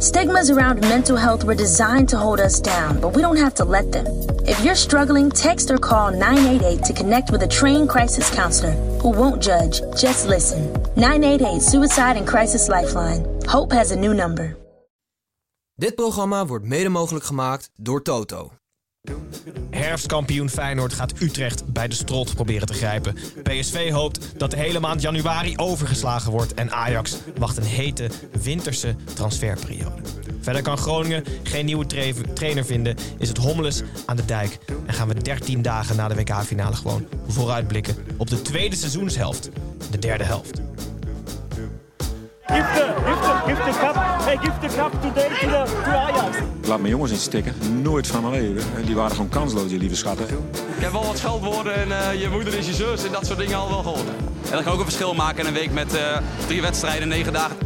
Stigmas around mental health were designed to hold us down, but we don't have to let them. If you're struggling, text or call 988 to connect with a trained crisis counselor who won't judge, just listen. 988 Suicide and Crisis Lifeline. Hope has a new number. Dit programma wordt mede mogelijk gemaakt door Toto. Herfstkampioen Feyenoord gaat Utrecht bij de strot proberen te grijpen. PSV hoopt dat de hele maand januari overgeslagen wordt. En Ajax wacht een hete winterse transferperiode. Verder kan Groningen geen nieuwe tra- trainer vinden. Is het hommeles aan de dijk. En gaan we 13 dagen na de WK-finale gewoon vooruitblikken op de tweede seizoenshelft. De derde helft. Give the, give the, give the cup. Hey, give the cup today to, the, to Ajax. Ik laat mijn jongens niet stikken. Nooit van mijn leven. Die waren gewoon kansloos, die lieve schatten. Ik heb wel wat scheldwoorden en eh, je moeder is je zus en dat soort dingen al wel gehoord. En dat kan ook een verschil maken in een week met eh, drie wedstrijden, negen dagen.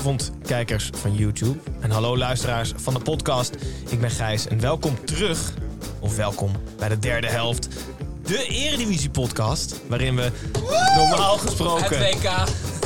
Goedenavond, kijkers van YouTube. En hallo, luisteraars van de podcast. Ik ben Gijs en welkom terug, of welkom bij de derde helft. De Eredivisie-podcast, waarin we normaal gesproken Het WK.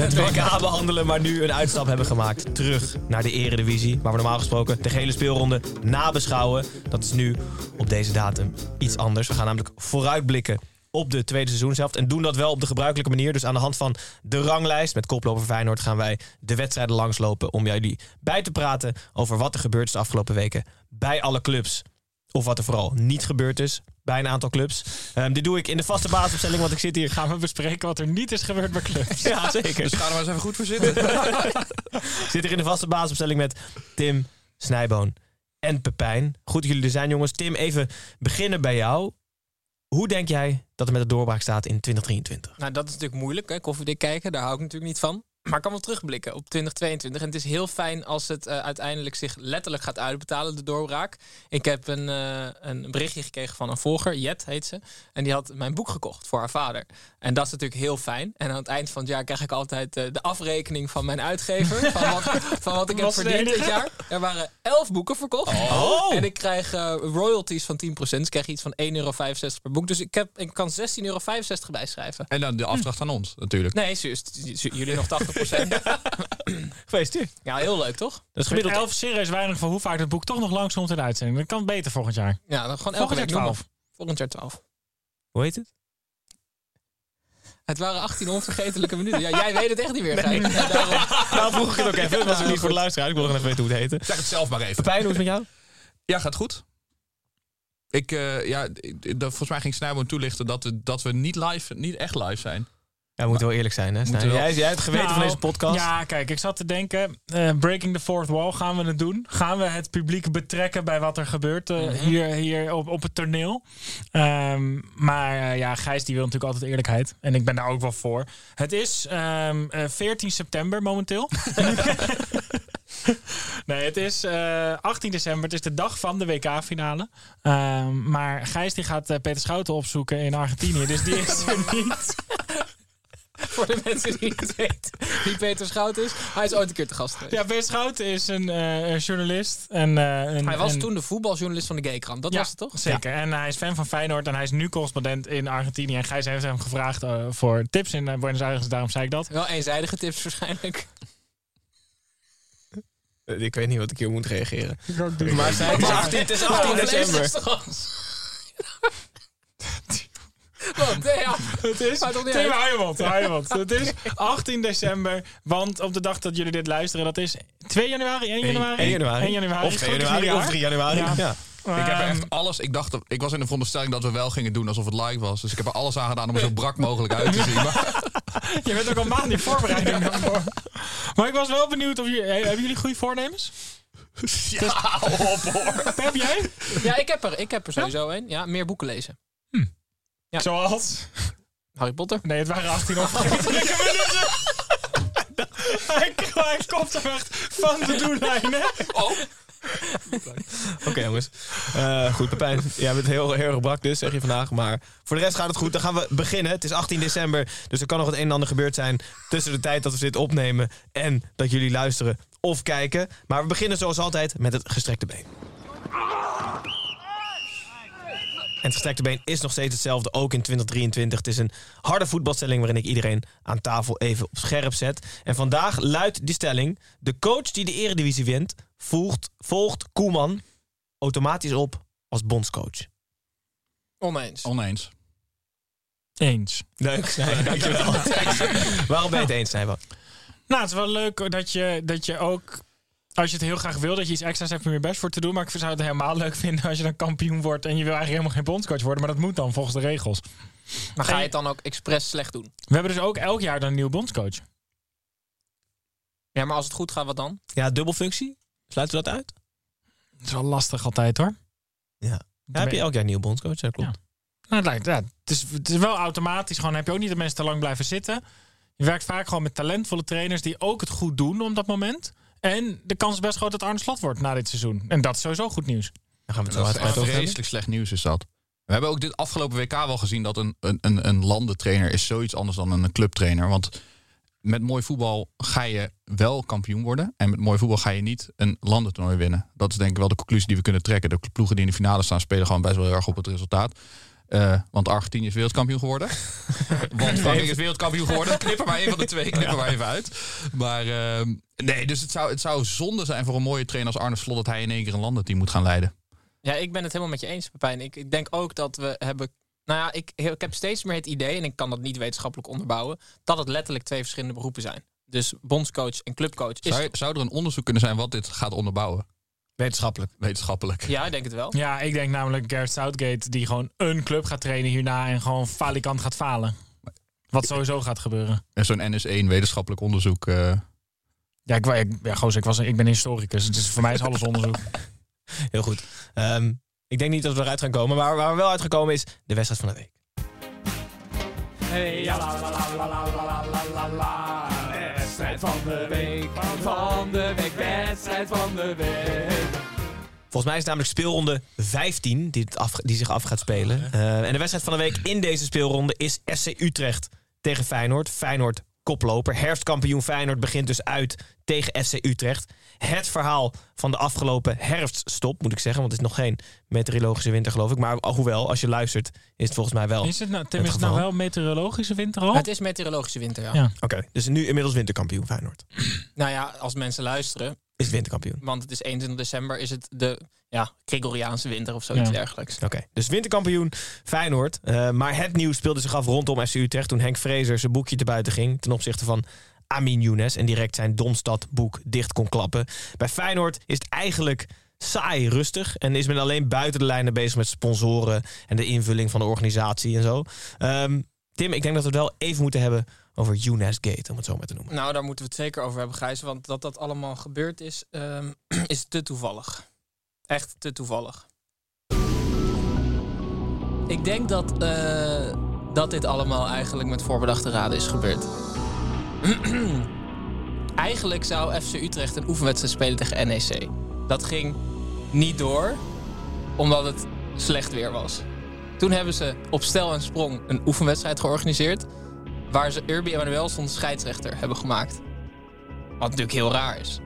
het WK behandelen, maar nu een uitstap hebben gemaakt terug naar de Eredivisie. Waar we normaal gesproken de gehele speelronde nabeschouwen. Dat is nu op deze datum iets anders. We gaan namelijk vooruitblikken op de tweede seizoenshelft. En doen dat wel op de gebruikelijke manier. Dus aan de hand van de ranglijst met koploper Feyenoord... gaan wij de wedstrijden langslopen om jullie bij te praten... over wat er gebeurd is de afgelopen weken bij alle clubs. Of wat er vooral niet gebeurd is bij een aantal clubs. Ehm, dit doe ik in de vaste basisopstelling, want ik zit hier... Gaan we bespreken wat er niet is gebeurd bij clubs? Ja, zeker. Dus ga er maar eens even goed voor zitten. Ik zit hier in de vaste basisopstelling met Tim, Snijboon en Pepijn. Goed dat jullie er zijn, jongens. Tim, even beginnen bij jou. Hoe denk jij dat het met de doorbraak staat in 2023? Nou, dat is natuurlijk moeilijk, koffiedik kijken. Daar hou ik natuurlijk niet van. Maar ik kan wel terugblikken op 2022. En het is heel fijn als het eh, uiteindelijk zich letterlijk gaat uitbetalen, de doorbraak. Ik heb een, eh, een berichtje gekregen van een volger, Jet heet ze. En die had mijn boek gekocht voor haar vader. En dat is natuurlijk heel fijn. En aan het eind van het jaar krijg ik altijd eh, de afrekening van mijn uitgever. van, wat, van wat ik heb verdiend dit jaar. Er waren elf boeken verkocht. Oh. En ik krijg royalties van 10%. Dus ik krijg iets van 1,65 euro per boek. Dus ik, heb, ik kan 16,65 euro bijschrijven. En dan de afdracht aan ons, natuurlijk. Nee. Jullie nog 80%. Gefeliciteerd. Ja, heel leuk toch? Dat is gemiddeld elf serieus weinig voor hoe vaak het boek toch nog langskomt in de uitzending. Dat kan beter volgend jaar. Ja, dan gewoon elke Volgend jaar week noemen. 12. Volgend jaar 12. Hoe heet het? Het waren 18 onvergetelijke minuten. Ja, jij weet het echt niet meer, Gijs. Ja, daarom. Nou, vroeg ik het ook even. Dat was ook niet voor de luisteraar. Ik wil nog even weten hoe het heette. Zeg het zelf maar even. Pepijn, hoe is het met jou? Ja, gaat goed. Ik, eh, ja, volgens mij ging Snijboon toelichten dat we, dat we niet live, niet echt live zijn. Ja, we moeten wel eerlijk zijn, hè? Jij, jij hebt het geweten van Nou, deze podcast. Ja, kijk, ik zat te denken, eh, breaking the fourth wall, gaan we het doen? Gaan we het publiek betrekken bij wat er gebeurt eh, hier, hier op, op het toneel? Ehm, maar eh, ja, Gijs die wil natuurlijk altijd eerlijkheid. En ik ben daar ook wel voor. Het is ehm, eh, 14 september momenteel. nee, het is eh, 18 december. Het is de dag van de WK-finale. Ehm, maar Gijs die gaat eh, Peter Schouten opzoeken in Argentinië. Dus die is er niet. Voor de mensen die het weten wie Peter Schout is. Hij is ooit een keer te gast geweest. Ja, Peter Schouten is een eh, journalist. En, eh, een, Hij was en- toen de voetbaljournalist van de Gaykrant. Dat Ja, was het toch? Zeker. En hij is fan van Feyenoord en hij is nu correspondent in Argentinië. En Gijs heeft hem gevraagd eh, voor tips in eh, Buenos Aires, daarom zei ik dat. Wel eenzijdige tips waarschijnlijk. Ik weet niet wat ik hier moet reageren. Maar Maar het is 18, het is 18 december. Ja. Het is, Tim. Het is 18 december, want op de dag dat jullie dit luisteren, dat is 2 januari, 1 januari? 1 januari. 1 januari. Of Is 2 goed, is januari of 3 januari. Ja. Ja. Ik heb Ehm, echt alles. Ik dacht, ik was in de veronderstelling dat we wel gingen doen alsof het live was. Dus ik heb er alles aan gedaan om er zo brak mogelijk uit te zien. Maar Je bent ook al maanden in voorbereiding daarvoor. Maar ik was wel benieuwd of jullie... Hebben jullie goede voornemens? ja, op hoor. Heb jij? Ja, ik heb er, ik heb er sowieso een. Ja, meer boeken lezen. Ja. Zoals? Harry Potter. Nee, het waren 18 onvergetelijke minuten. Hij, hij komt er echt van de doellijn, hè? Oh, Oké jongens. Eh, goed, Pepijn. Jij bent heel, heel erg brak dus, zeg je vandaag. Maar voor de rest gaat het goed. Dan gaan we beginnen. Het is 18 december, dus er kan nog het een en ander gebeurd zijn... tussen de tijd dat we dit opnemen en dat jullie luisteren of kijken. Maar we beginnen zoals altijd met het gestrekte been. En het gestrekte been is nog steeds hetzelfde, ook in 2023. Het is een harde voetbalstelling waarin ik iedereen aan tafel even op scherp zet. En vandaag luidt die stelling... de coach die de eredivisie wint, volgt, volgt Koeman automatisch op als bondscoach. Oneens. oneens. Eens. Leuk, nee, dankjewel. Waarom ben je het eens, Snijbo? Nou, het is wel leuk dat je, dat je ook... Als je het heel graag wil, dat je iets extra's hebt om je best voor te doen. Maar ik zou het helemaal leuk vinden als je dan kampioen wordt... en je wil eigenlijk helemaal geen bondscoach worden. Maar dat moet dan volgens de regels. Maar ga je het dan ook expres slecht doen? We hebben dus ook elk jaar dan een nieuwe bondscoach. Ja, maar als het goed gaat, wat dan? Ja, dubbelfunctie? Sluiten we dat uit? Dat is wel lastig altijd, hoor. Ja. Ja, heb je elk jaar een nieuwe bondscoach? Ja, klopt. Nou, het, lijkt, ja, het, is, het is wel automatisch. Gewoon heb je ook niet dat mensen te lang blijven zitten. Je werkt vaak gewoon met talentvolle trainers die ook het goed doen op dat moment. En de kans is best groot dat Arne Slot wordt na dit seizoen. En dat is sowieso goed nieuws. Dan gaan we het zo uitgebreid over vreselijk slecht nieuws is dat. We hebben ook dit afgelopen WK wel gezien dat een, een, een, een landentrainer is zoiets anders dan een clubtrainer. Want met mooi voetbal ga je wel kampioen worden. En met mooi voetbal ga je niet een landentoernooi winnen. Dat is denk ik wel de conclusie die we kunnen trekken. De ploegen die in de finale staan spelen gewoon best wel heel erg op het resultaat. Eh, want Argentinië is wereldkampioen geworden. want Frankrijk is wereldkampioen geworden. Knip er maar één van de twee, knip er maar even uit. Maar ehm, nee, dus het zou, het zou zonde zijn voor een mooie trainer als Arne Slot... dat hij in één keer een landenteam moet gaan leiden. Ja, ik ben het helemaal met je eens, Pepijn. Ik, ik denk ook dat we hebben... Nou ja, ik, ik heb steeds meer het idee, en ik kan dat niet wetenschappelijk onderbouwen... dat het letterlijk twee verschillende beroepen zijn. Dus bondscoach en clubcoach is... Zou, zou er een onderzoek kunnen zijn wat dit gaat onderbouwen? Wetenschappelijk. Wetenschappelijk. Ja, ik denk het wel. Ja, ik denk namelijk Gareth Southgate die gewoon een club gaat trainen hierna en gewoon falikant gaat falen. Wat sowieso gaat gebeuren. En zo'n NS1 wetenschappelijk onderzoek. Ja, ik, ik, ja, gozer, ik, was, ik ben historicus, dus voor mij is alles onderzoek. Heel goed. Ik denk niet dat we eruit gaan komen, maar waar we wel uitgekomen is de wedstrijd van de week. Hey, wedstrijd van de week, van de week, wedstrijd van de week. Volgens mij is het namelijk speelronde 15 die, het af, die zich af gaat spelen. Eh, en de wedstrijd van de week in deze speelronde is SC Utrecht tegen Feyenoord. Feyenoord koploper. Herfstkampioen Feyenoord begint dus uit tegen FC Utrecht. Het verhaal van de afgelopen herfststop, moet ik zeggen. Want het is nog geen meteorologische winter, geloof ik. Maar hoewel, als je luistert, is het volgens mij wel. Is het nou, Tim, Het is het nou wel meteorologische winter al? Het is meteorologische winter, ja. Ja. Oké, dus nu inmiddels winterkampioen Feyenoord. Nou ja, als mensen luisteren, Is het winterkampioen. want het is 21 december, is het de ja, Gregoriaanse winter of zoiets Ja. dergelijks. Oké, dus winterkampioen Feyenoord. Eh, maar het nieuws speelde zich af rondom FC Utrecht... toen Henk Vrezer zijn boekje te buiten ging... ten opzichte van Amin Younes... en direct zijn Domstad boek dicht kon klappen. Bij Feyenoord is het eigenlijk saai rustig... en is men alleen buiten de lijnen bezig met sponsoren... en de invulling van de organisatie en zo. Ehm, Tim, ik denk dat we het wel even moeten hebben over Younes Gate... om het zo maar te noemen. Nou, daar moeten we het zeker over hebben, Gijs. Want dat dat allemaal gebeurd is, ehm, is te toevallig. Echt te toevallig. Ik denk dat, eh, dat dit allemaal eigenlijk met voorbedachte raden is gebeurd. eigenlijk zou FC Utrecht een oefenwedstrijd spelen tegen NEC. Dat ging niet door, omdat het slecht weer was. Toen hebben ze op stel en sprong een oefenwedstrijd georganiseerd waar ze Urbi Emanuelson scheidsrechter hebben gemaakt. Wat natuurlijk heel raar is.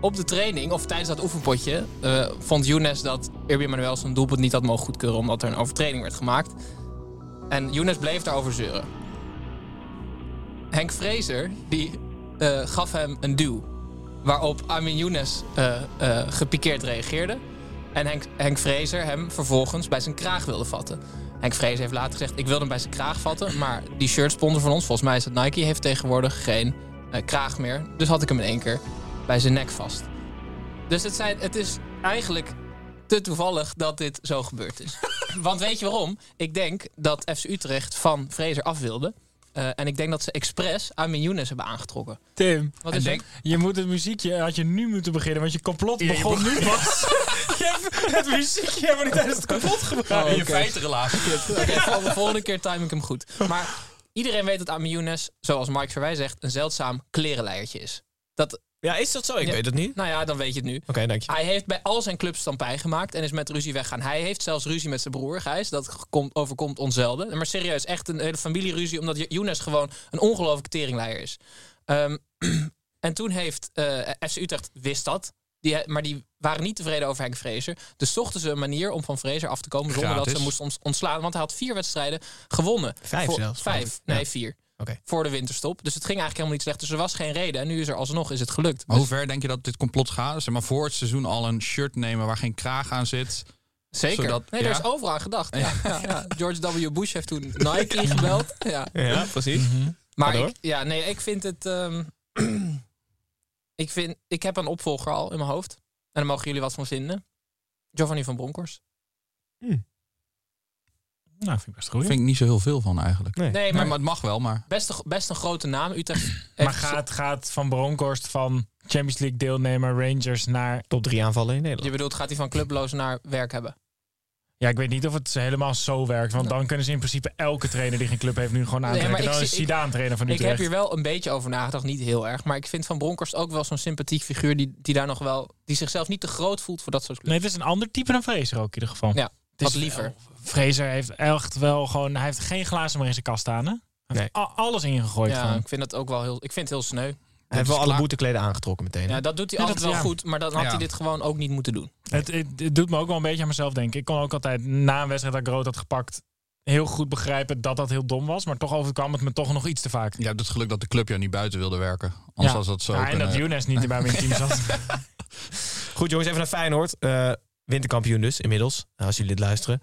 Op de training, of tijdens dat oefenpotje, eh, vond Younes dat Urbi Emanuelson doelpunt niet had mogen goedkeuren omdat er een overtreding werd gemaakt. En Younes bleef daarover zeuren. Henk Vrezer, die eh, gaf hem een duw. Waarop Armin Younes eh, gepikeerd reageerde. En Henk, Henk Vrezer hem vervolgens bij zijn kraag wilde vatten. Henk Vrezer heeft later gezegd, ik wilde hem bij zijn kraag vatten. Maar die shirtsponsor van ons, volgens mij is het Nike, heeft tegenwoordig geen eh, kraag meer. Dus had ik hem in één keer bij zijn nek vast. Dus het, zijn, het is eigenlijk te toevallig dat dit zo gebeurd is. Want weet je waarom? Ik denk dat FC Utrecht van Fraser af wilde. Eh, en ik denk dat ze expres Amin Younes hebben aangetrokken. Tim, Wat is denk, je moet het muziekje, had je nu moeten beginnen, want je complot Ja, je begon nu pas. je hebt het muziekje helemaal niet tijdens het complot gebruikt. Oh, In je feitenrelatie. Oké, vol- de volgende keer time ik hem goed. Maar iedereen weet dat Amin Younes, zoals Mike Verwij zegt, een zeldzaam klerenleiertje is. Dat, Ja, is dat zo? Ik Ja. weet het niet. Oké, nou ja, dan weet je het nu. dank je. Hij heeft bij al zijn clubs stampij gemaakt en is met ruzie weggaan. Hij heeft zelfs ruzie met zijn broer, Gijs. Dat komt, overkomt ons zelden. Maar serieus, echt een hele familieruzie. Omdat Younes gewoon een ongelooflijke teringleier is. Ehm, en toen heeft eh, FC Utrecht, wist dat. Die, maar die waren niet tevreden over Henk Vrezer. Dus zochten ze een manier om van Vrezer af te komen zonder dat ze moesten ont- ontslaan. Want hij had vier wedstrijden gewonnen. Vijf Voor- zelfs, Vijf, nee Ja. vier. Oké. Voor de winterstop. Dus het ging eigenlijk helemaal niet slecht. Dus er was geen reden. En nu is er alsnog is het gelukt. Maar hoe ver denk je dat dit complot gaat? Zeg maar voor het seizoen al een shirt nemen waar geen kraag aan zit. Zeker. Zodat- nee, daar ja. is overal aan gedacht. Ja. Ja, ja. George W. Bush heeft toen Nike ingebeld. Ja. Ja, precies. Maar Ga door. ik, ja, nee, ik vind het. ehm, ik, vind, ik heb een opvolger al in mijn hoofd. En daar mogen jullie wat van vinden. Giovanni van Bronckhorst. Nou, vind ik best goed. Vind ik niet zo heel veel van eigenlijk. Nee. Nee, Nee, maar, maar het mag wel, maar... best, een, best een grote naam. Utrecht. Maar gaat, gaat Van Bronckhorst van Champions League deelnemer Rangers naar... Top drie aanvallen in Nederland. Je bedoelt, gaat hij van clubloos naar werk hebben? Ja, ik weet niet of het helemaal zo werkt. Want dan kunnen ze in principe elke trainer die geen club heeft nu gewoon Nee, aantrekken. ik dan is ik- Zidane trainer van Ik Utrecht. heb hier wel een beetje over nagedacht. Niet heel erg. Maar ik vind Van Bronckhorst ook wel zo'n sympathiek figuur. Die, die daar nog wel. Die zichzelf niet te groot voelt voor dat soort clubs. Nee, het is een ander type dan Fraser ook in ieder geval. Ja, Het is wat liever. Fraser heeft echt wel gewoon... Hij heeft geen glazen meer in zijn kast staan, hè? Hij heeft alles ingegooid Ja, gewoon. ik vind het ook wel heel. Ik vind het heel sneu. Hij heeft wel alle boetekleden aangetrokken meteen. hè? Ja, dat doet hij Ja, altijd dat- wel ja. goed. Maar dan had Ja. hij dit gewoon ook niet moeten doen. Het, het, het doet me ook wel een beetje aan mezelf denken. Ik kon ook altijd na een wedstrijd dat ik rood had gepakt... heel goed begrijpen dat dat heel dom was. Maar toch overkwam het me toch nog iets te vaak. Je hebt het geluk dat de club jou niet buiten wilde werken. Anders Ja. was dat zo Ja, en kunnen- dat Younes niet bij mijn team zat. Goed jongens, even naar Feyenoord. Eh, winterkampioen dus inmiddels, als jullie dit luisteren.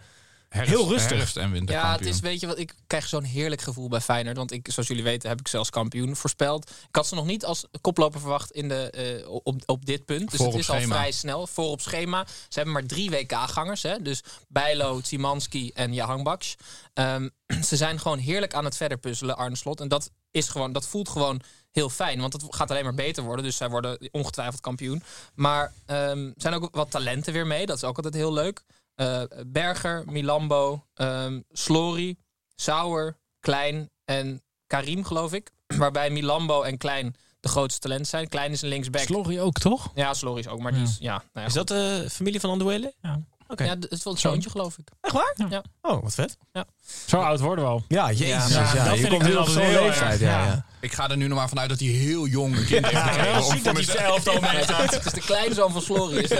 herfst- heel rustig. Herfst en Ja, winterkampioen. het is, weet je wat, ik krijg zo'n heerlijk gevoel bij Feyenoord. Want ik, zoals jullie weten, heb ik zelfs kampioen voorspeld. Ik had ze nog niet als koploper verwacht in de, eh, op, op dit punt. Dus Voor het is al schema. vrij snel. Voor op schema. Ze hebben maar drie WK-gangers. Hè? Dus Bijlo, Tsimanski en Jahangbaks. Ehm, ze zijn gewoon heerlijk aan het verder puzzelen, Arne Slot. En dat, is gewoon, dat voelt gewoon heel fijn. Want het gaat alleen maar beter worden. Dus zij worden ongetwijfeld kampioen. Maar ehm, er zijn ook wat talenten weer mee. Dat is ook altijd heel leuk. Eh, Berger, Milambo, ehm Slory, Sauer, Klein en Karim, geloof ik. Waarbij Milambo en Klein de grootste talenten zijn. Klein is een linksback. Slorry ook, toch? ja, Slory is ook, maar die is... Ja, nou ja, Is dat de familie van Anduele? Ja. Oké. Ja, het is wel het zoontje, geloof ik. Echt waar? Ja. Oh, wat vet. Zo oud worden we al. Ja, jezus. Ja, Ja, dat je vind komt nu dan op zo'n heel leeftijd. Ja, ja. ja. Ik ga er nu nog maar vanuit dat hij heel jong een kind heeft Ja, gekregen. heel ziek dat hij zelf al mee gaat. Het is de kleinzoon van Slory.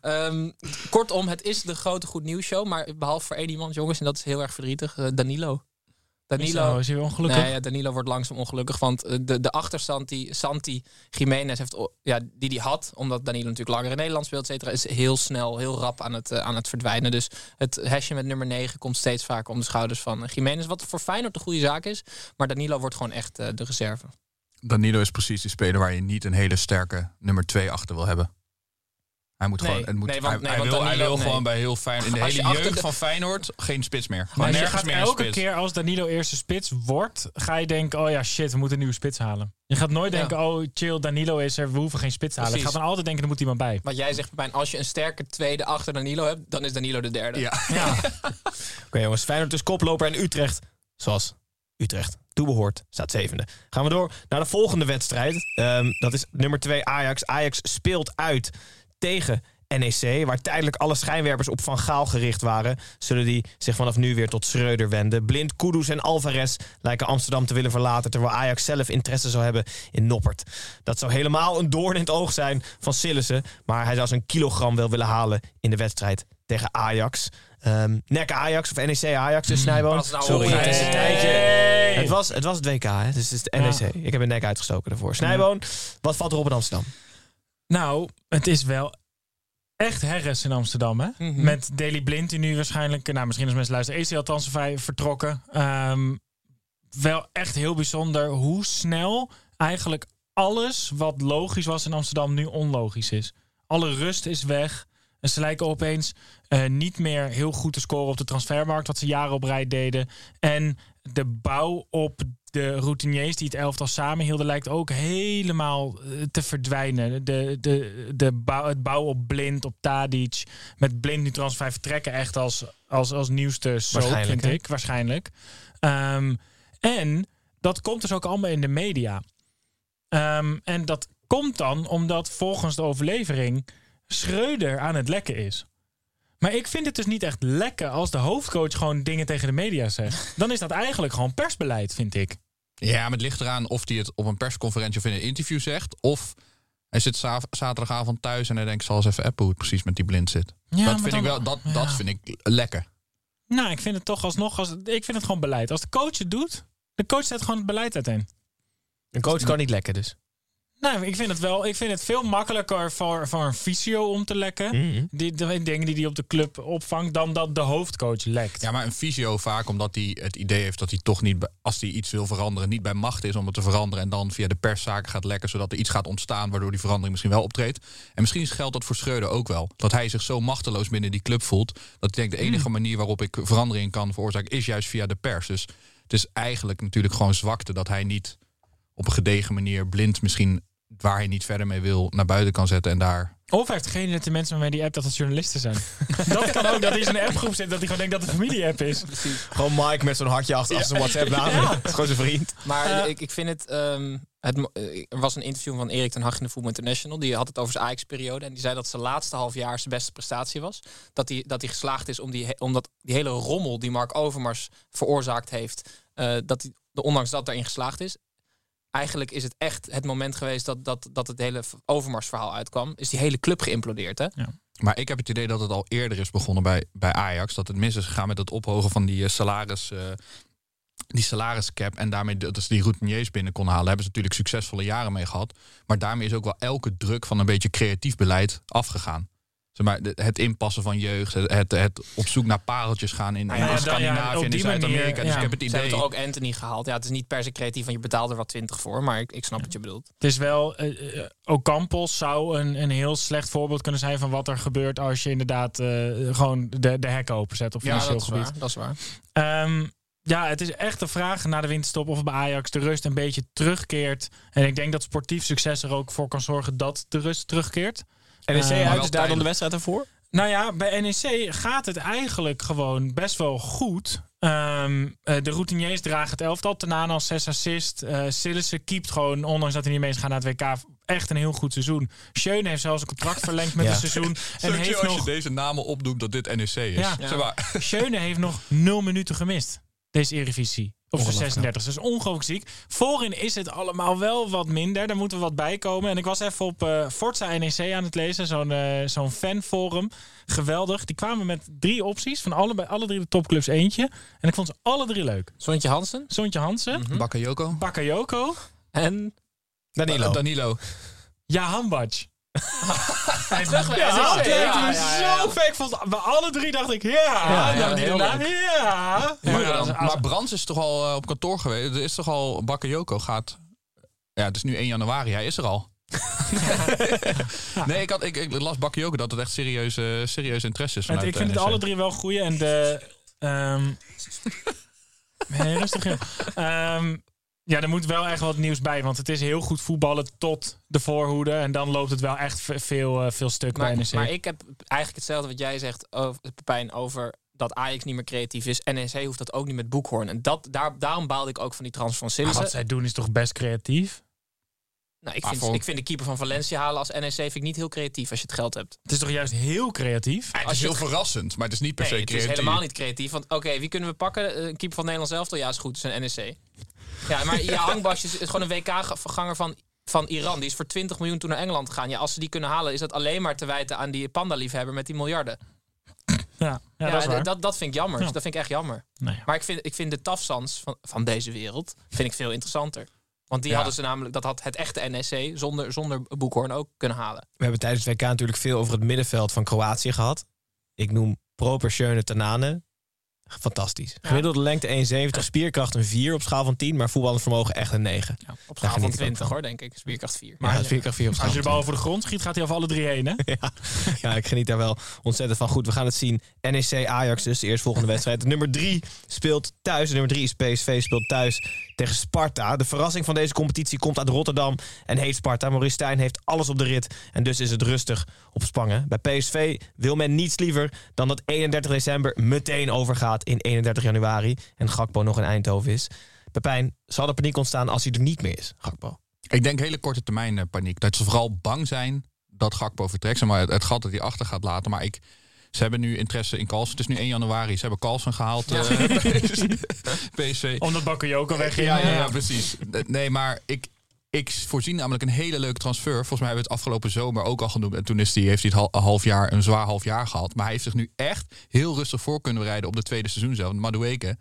Ehm, kortom, het is de grote goed nieuws show. Maar behalve voor één iemand, jongens, en dat is heel erg verdrietig. eh, Danilo. Danilo. Is hij weer ongelukkig? Nee, ja, Danilo wordt langzaam ongelukkig. Want eh, de, de achterstand die Santi Jiménez heeft, ja, die die had, omdat Danilo natuurlijk langer in Nederland speelt, et cetera, is heel snel, heel rap aan het, eh, aan het verdwijnen. Dus het hesje met nummer 9 komt steeds vaker om de schouders van eh, Jiménez. Wat voor Feyenoord de goede zaak is. Maar Danilo wordt gewoon echt de reserve. Danilo is precies de speler waar je niet een hele sterke nummer 2 achter wil hebben. Hij moet Nee, gewoon, het moet, nee, want- hij, nee, hij want wil, hij wil nee. gewoon bij heel fijn in de hele je jeugd de- van Feyenoord geen spits meer. Gewoon Maar je gaat meer elke spits. keer als Danilo eerste spits wordt, ga je denken, oh ja, shit, we moeten een nieuwe spits halen. Je gaat nooit Ja. denken, oh chill, Danilo is er, we hoeven geen spits te halen. Je gaat dan altijd denken, er moet iemand bij. Wat jij zegt, Pepijn, als je een sterke tweede achter Danilo hebt, dan is Danilo de derde. Ja. Ja. Oké jongens, Feyenoord dus koploper en Utrecht, zoals Utrecht toebehoort, staat zevende. Gaan we door naar de volgende wedstrijd. Ehm, dat is nummer 2 Ajax. Ajax speelt uit tegen NEC, waar tijdelijk alle schijnwerpers op Van Gaal gericht waren, zullen die zich vanaf nu weer tot Schreuder wenden. Blind, Kudus en Alvarez lijken Amsterdam te willen verlaten, terwijl Ajax zelf interesse zou hebben in Noppert. Dat zou helemaal een doorn in het oog zijn van Sillissen, maar hij zou zijn kilogram wel willen halen in de wedstrijd tegen Ajax. Nek Ajax of NEC Ajax, dus Snijboon. pas nou Sorry, het is een tijdje. Het was, het was het WK, hè? dus het is de NEC. Ik heb een nek uitgestoken daarvoor. Snijboon, wat valt er op in Amsterdam? Nou, het is wel echt herres in Amsterdam, hè? Mhm. Met Daily Blind, die nu waarschijnlijk, nou misschien als mensen luisteren, is hij althans vertrokken. Ehm, wel echt heel bijzonder hoe snel eigenlijk alles wat logisch was in Amsterdam nu onlogisch is. Alle rust is weg. En ze lijken opeens eh, niet meer heel goed te scoren op de transfermarkt, wat ze jaren op rij deden. En de bouw op de routiniers die het elftal samenhielden, lijkt ook helemaal eh, te verdwijnen. De, de, de bouw, het bouw op blind, op Tadic. Met blind nu transfer vertrekken echt als, als, als nieuwste soap, vind ik. Waarschijnlijk. Ehm, en dat komt dus ook allemaal in de media. Ehm, en dat komt dan omdat volgens de overlevering Schreuder aan het lekken is. Maar ik vind het dus niet echt lekker als de hoofdcoach gewoon dingen tegen de media zegt. Dan is dat eigenlijk gewoon persbeleid, vind ik. Ja, maar het ligt eraan of hij het op een persconferentie of in een interview zegt. Of hij zit za- zaterdagavond thuis en hij denkt, zal eens even appen hoe het precies met die blind zit. Ja, dat vind dan- ik wel, dat, ja. dat vind ik lekker. Nou, ik vind het toch alsnog, als, ik vind het gewoon beleid. Als de coach het doet, de coach zet gewoon het beleid uiteen. Een coach kan niet lekker dus. Nou, ik vind het wel. Ik vind het veel makkelijker voor, voor een fysio om te lekken. Mhm. Die, de dingen die hij op de club opvangt, dan dat de hoofdcoach lekt. Ja, maar een fysio vaak omdat hij het idee heeft dat hij toch niet, als hij iets wil veranderen, niet bij macht is om het te veranderen. En dan via de perszaken gaat lekken, zodat er iets gaat ontstaan waardoor die verandering misschien wel optreedt. En misschien geldt dat voor Schreuder ook wel. Dat hij zich zo machteloos binnen die club voelt. Dat hij denkt, de enige manier waarop ik verandering kan veroorzaken is juist via de pers. Dus het is eigenlijk natuurlijk gewoon zwakte dat hij niet op een gedegen manier blind misschien waar hij niet verder mee wil naar buiten kan zetten en daar Of hij heeft geen idee dat de mensen waarmee die app dat het journalisten zijn. dat kan ook, dat hij in zijn appgroep zit, dat hij gewoon denkt dat het een familie-app is. Gewoon Mike met zo'n hartje achter als zijn WhatsApp-naam. Het is gewoon zijn vriend. Maar ik, ik vind het. ehm, het eh, er was een interview van Erik ten Hag in de Voetbal International. Die had het over zijn Ajax-periode. En die zei dat zijn laatste half jaar zijn beste prestatie was. Dat hij, dat hij geslaagd is om die, omdat die hele rommel die Mark Overmars veroorzaakt heeft. eh, dat hij, ondanks dat daarin geslaagd is. Eigenlijk is het echt het moment geweest dat, dat, dat het hele Overmars-verhaal uitkwam. Is die hele club geïmplodeerd, hè? Maar ik heb het idee dat het al eerder is begonnen bij, bij Ajax. Dat het mis is gegaan met het ophogen van die eh, salaris. eh, die salariscap en daarmee dat ze die routiniers binnen konden halen, hebben ze natuurlijk succesvolle jaren mee gehad. Maar daarmee is ook wel elke druk van een beetje creatief beleid afgegaan. Zeg maar, het inpassen van jeugd, het, het, het op zoek naar pareltjes gaan in, Nou in ja, ja, Scandinavië en in Zuid-Amerika. Dus ja. ik heb het Ze idee. hebben toch ook Anthony gehaald. Ja, het is niet per se creatief, want je betaalt er wat 20 voor. Maar ik, ik snap wat je bedoelt. Het is wel, eh eh, Ocampos zou een, een heel slecht voorbeeld kunnen zijn van wat er gebeurt als je inderdaad eh, gewoon de, de hekken openzet op Ja, financieel dat is gebied. waar. Dat is waar. Ehm, ja, het is echt de vraag na de winterstop of bij Ajax de rust een beetje terugkeert. En ik denk dat sportief succes er ook voor kan zorgen dat de rust terugkeert. NEC Eh, uit is daar dan de wedstrijd ervoor? Nou ja, bij NEC gaat het eigenlijk gewoon best wel goed. Ehm, eh, de routiniers dragen het elftal. Tenane als zes assist. Uh, Sillissen keept gewoon, ondanks dat hij niet mee is gaan naar het WK, echt een heel goed seizoen. Schöne heeft zelfs een contract verlengd met Ja. een seizoen. En heeft als nog, je deze namen opdoet dat dit NEC is. Ja. Zeg maar, Schöne heeft nog nul minuten gemist. Deze Eredivisie. Op zijn 36. Dat is ongelooflijk ziek. Voorin is het allemaal wel wat minder. Daar moeten we wat bij komen. En ik was even op eh, Forza NEC aan het lezen. Zo'n eh, zo'n fanforum. Geweldig. Die kwamen met drie opties. Van alle, bij alle drie de topclubs eentje. En ik vond ze alle drie leuk. Zoontje Hansen. Zoontje Hansen. Bakayoko. Bakayoko. En Danilo. Danilo. Ja, Hambac. Hij ja, ja, zo vet. Ik vond, bij alle drie dacht ik, ja. Ja, ja, die daarna, leuk. ja. Maar, maar Brands is toch al eh, op kantoor geweest? Er is toch al Bakayoko gaat. Ja, het is nu 1 januari. Hij is er al. nee, ik, had, ik, ik las Bakayoko dat het echt serieus, serieus interesse is. Vanuit ik vind het alle drie wel goeie. En de... ehm nee, rustig. joh. Ja, er moet wel echt wat nieuws bij. Want het is heel goed voetballen tot de voorhoede. En dan loopt het wel echt ve- veel, eh, veel stuk bij NEC. maar ik heb eigenlijk hetzelfde wat jij zegt, over, Pepijn, over dat Ajax niet meer creatief is. NEC hoeft dat ook niet met Boekhoorn. En dat, daar, daarom baalde ik ook van die transfer van wat zij doen is toch best creatief? Nou, ik, vind, ik vind de keeper van Valencia halen als NEC vind ik niet heel creatief als je het geld hebt. Het is toch juist heel creatief? Het als is je heel het- verrassend, maar het is niet per Nee, se het is creatief. helemaal niet creatief. Want oké, wie kunnen we pakken? Eh, Een keeper van Nederlands elftal? Ja, is goed. Het is een NEC. Ja, maar ja, Hangbas is, gewoon een WK-verganger van, van Iran. Die is voor 20 miljoen toen naar Engeland gegaan. Ja, als ze die kunnen halen, is dat alleen maar te wijten aan die panda-liefhebber met die miljarden. Ja, ja, Ja, dat is waar. dat, dat vind ik jammer. Ja. Dat vind ik echt jammer. Nee. Maar ik vind, ik vind de tafsans van, van deze wereld vind ik veel interessanter. Want die Ja. hadden ze namelijk, dat had het echte NEC zonder, zonder Boekhoorn ook kunnen halen. We hebben tijdens het WK natuurlijk veel over het middenveld van Kroatië gehad. Ik noem Proper, Schöne, Tanane. Fantastisch. Gemiddelde lengte 1,70, spierkracht een 4 op schaal van 10, maar voetbalvermogen echt een 9. Ja, op schaal van geniet ik ook 20 van. hoor, denk ik. Spierkracht 4. Maar ja, spierkracht 4 op schaal Als je de bal over de grond schiet, gaat hij over alle drie heen, hè? ja, ja, ik geniet daar wel ontzettend van. Goed, we gaan het zien. NEC Ajax dus, de eerstvolgende wedstrijd. Nummer 3 speelt thuis. Nummer 3 is PSV, speelt thuis tegen Sparta. De verrassing van deze competitie komt uit Rotterdam en heet Sparta. Maurice heeft alles op de rit en dus is het rustig op Spangen. Bij PSV wil men niets liever dan dat 31 december meteen overgaat in 31 januari. En Gakpo nog in Eindhoven is. Pepijn, zal er paniek ontstaan als hij er niet meer is, Gakpo? Ik denk hele korte termijn eh, paniek. Dat ze vooral bang zijn dat Gakpo vertrekt. Maar het, het gat dat hij achter gaat laten. Maar ik, ze hebben nu interesse in Carlsen. Het is nu 1 januari. Ze hebben Carlsen gehaald. eh, PSV. Omdat Bakayoko wegging. Ja, ja, ja, precies. Nee, maar ik, ik voorzie namelijk een hele leuke transfer. Volgens mij hebben we het afgelopen zomer ook al genoemd. En toen is die, heeft hij het half jaar, een zwaar half jaar gehad. Maar hij heeft zich nu echt heel rustig voor kunnen bereiden op de tweede seizoen zelf. Madueke.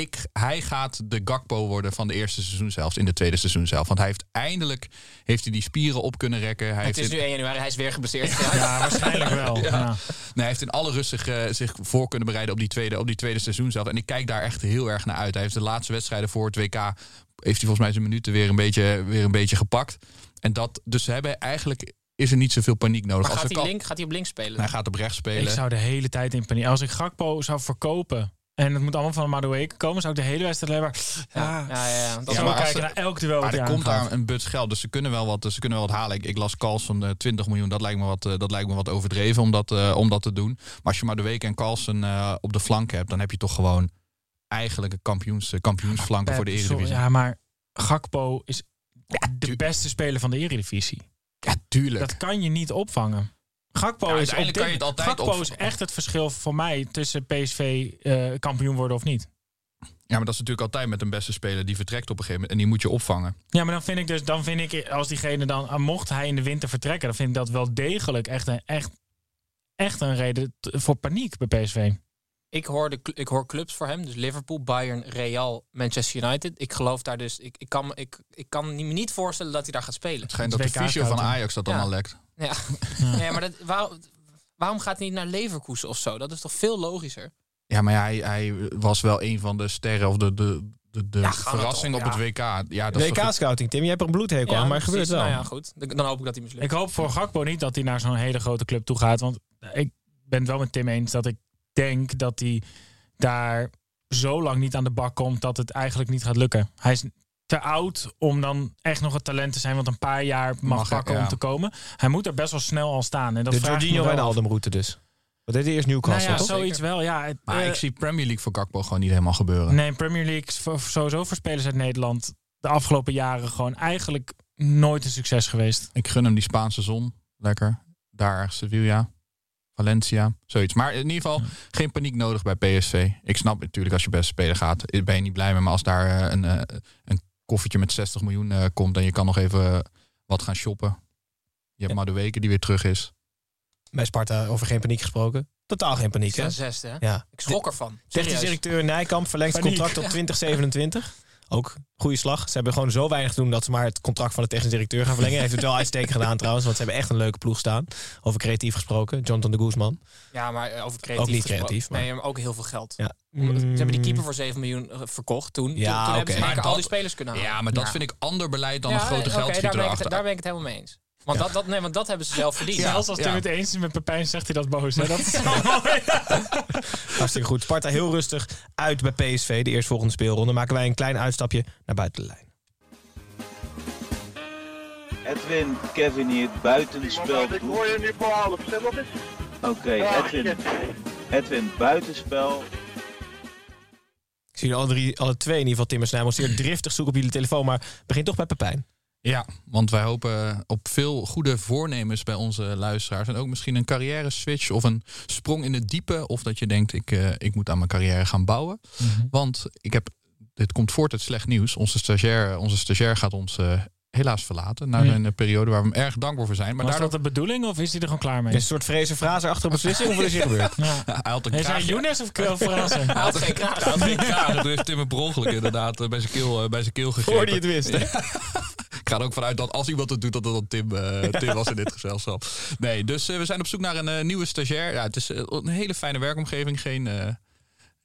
Ik, hij gaat de Gakpo worden van de eerste seizoen zelfs in de tweede seizoen zelf. Want hij heeft eindelijk heeft hij die spieren op kunnen rekken. Hij Het heeft is in- nu 1 januari, hij is weer geblesseerd. Ja. Ja, waarschijnlijk wel. Ja. Nee, hij heeft in alle rust zich, eh, zich voor kunnen bereiden op die, tweede, op die tweede seizoen zelf. En ik kijk daar echt heel erg naar uit. Hij heeft de laatste wedstrijden voor het WK... heeft hij volgens mij zijn minuten weer een beetje, weer een beetje gepakt. En dat, dus ze hebben eigenlijk... is er niet zoveel paniek nodig. Maar Als gaat hij, kan- link, gaat hij op links spelen? Hij gaat op rechts spelen. Ik zou de hele tijd in paniek. Als ik Gakpo zou verkopen en het moet allemaal van Madueke komen, zou ik de hele wedstrijd alleen maar... ja, ja, ja, ja. Dat is zo maar kijken ze- naar elk duel. Maar er komt daar een buts geld. Dus ze kunnen wel wat, ze kunnen wel wat halen. Ik, ik las calls van eh, 20 miljoen. Dat lijkt me wat, eh, dat lijkt me wat overdreven om dat, eh, om dat te doen. Maar als je week en Carlsen op de flank hebt, dan heb je toch gewoon eigenlijk een kampioens, kampioensflanken voor de Eredivisie. sorry, Ja, maar Gakpo is de beste speler van de Eredivisie. Ja, tuurlijk. Dat kan je niet opvangen. Gakpo, Ja, is, op kan je het altijd Gakpo op- is echt het verschil voor mij tussen PSV eh, kampioen worden of niet. Ja, maar dat is natuurlijk altijd met een beste speler die vertrekt op een gegeven moment. En die moet je opvangen. Ja, maar dan vind ik dus, dan vind ik, als diegene dan, ah, mocht hij in de winter vertrekken, dan vind ik dat wel degelijk echt een, echt, echt een reden voor paniek bij PSV. Ik hoor, de, ik hoor clubs voor hem, dus Liverpool, Bayern, Real, Manchester United. Ik geloof daar dus, ik, ik, kan, me- ik, ik kan me niet voorstellen dat hij daar gaat spelen. Het schijnt dat de fysio van. Ajax dat dan Ja. al lekt. Ja, ja. maar dat, waarom, waarom gaat hij niet naar Leverkusen of zo? Dat is toch veel logischer? Ja, maar hij, hij was wel een van de sterren of de, de, de, de Ja, verrassing op het WK. Ja, dat is toch- WK-scouting, Tim. Je hebt er een bloedhekel aan, maar het gebeurt wel. Nou ja, goed. Dan dan hoop ik dat hij mislukt. Ik hoop voor Gakpo niet dat hij naar zo'n hele grote club toe gaat. Want ik ben het wel met Tim eens dat ik denk dat hij daar zo lang niet aan de bak komt dat het eigenlijk niet gaat lukken. Hij is te oud om dan echt nog het talent te zijn, want een paar jaar mag, Mag, pakken ja. om te komen. Hij moet er best wel snel al staan. En dat de Jorginho. Wijnaldum route dus. Wat deed hij eerst Newcastle, Nou ja, toch? zoiets wel. Ja, het, Maar eh, ik zie Premier League voor Gakpo gewoon niet helemaal gebeuren. Nee, Premier League is voor- sowieso voor spelers uit Nederland de afgelopen jaren gewoon eigenlijk nooit een succes geweest. Ik gun hem die Spaanse zon. Lekker. Daar, Sevilla, Valencia, zoiets. Maar in ieder geval geen paniek nodig bij PSV. Ik snap natuurlijk als je beste speler gaat, ben je niet blij mee. Maar als daar eh, een, eh, een koffertje met 60 miljoen eh, komt en je kan nog even eh, wat gaan shoppen. Je hebt maar de weken die weer terug is. Bij Sparta over geen paniek gesproken. Totaal geen paniek, hè? Ja, zesde, hè? Ja. Ik schrok ervan. Technisch directeur Nijkamp verlengt Paniek. contract op 2027. Ook goede slag. Ze hebben gewoon zo weinig te doen dat ze maar het contract van de technisch directeur gaan verlengen. Heeft het wel uitstekend gedaan trouwens, want ze hebben echt een leuke ploeg staan. Over creatief gesproken, Jonathan de Guzman. Ja, maar eh, over creatief Ook niet creatief, maar- Nee, maar ook heel veel geld. Ja. Ze hebben die Mm. keeper voor 7 miljoen eh, verkocht toen. Toen- Ja, toen, hebben ze keer al dat- die spelers kunnen halen. Ja, maar dat Ja. vind ik ander beleid dan Ja, een grote oké, geldschieter daar, ben ik, erachter. het- daar ben ik het helemaal mee eens. Want, dat, dat, nee, want dat hebben ze zelf verdiend. Zelfs als ja. Tim het eens is met Pepijn, zegt hij dat boos. Hè? Dat is Hartstikke goed. Sparta heel rustig uit bij PSV. De eerstvolgende speelronde maken wij een klein uitstapje naar buiten de lijn. Edwin, Kevin hier, buitenspel. Ik hoor je nu voor half, zeg nog eens. Oké, Edwin. Edwin, buitenspel. Ik zie jullie alle, drie, alle twee in ieder geval Tim en Snijmels zeer driftig zoeken op jullie telefoon. Maar begin toch bij Pepijn. Ja, want wij hopen op veel goede voornemens bij onze luisteraars. En ook misschien een carrière switch of een sprong in het diepe. Of dat je denkt, ik, eh, ik moet aan mijn carrière gaan bouwen. Want ik heb, dit komt voort uit slecht nieuws. Onze stagiair, onze stagiair gaat ons eh, helaas verlaten. Na Hmm. een eh, periode waar we hem erg dankbaar voor zijn. Maar was daardoor, dat de bedoeling of is hij er gewoon klaar mee? Is een soort vrezen frazer achter een beslissing of wat is hier gebeurd? Ja. hij had een Is hij kraagje- Younes of Frazen? Hij had geen kraag. Hij had geen kraag. Dat heeft Tim een per ongeluk inderdaad eh, bij zijn keel, eh, bij zijn keel gegrepen. Voor die het wist. hè? Ik ga er ook vanuit dat als iemand het doet, dat het dan Tim, eh, Tim was in dit gezelschap. Nee, dus eh, we zijn op zoek naar een eh, nieuwe stagiair. Ja, het is een hele fijne werkomgeving. Geen,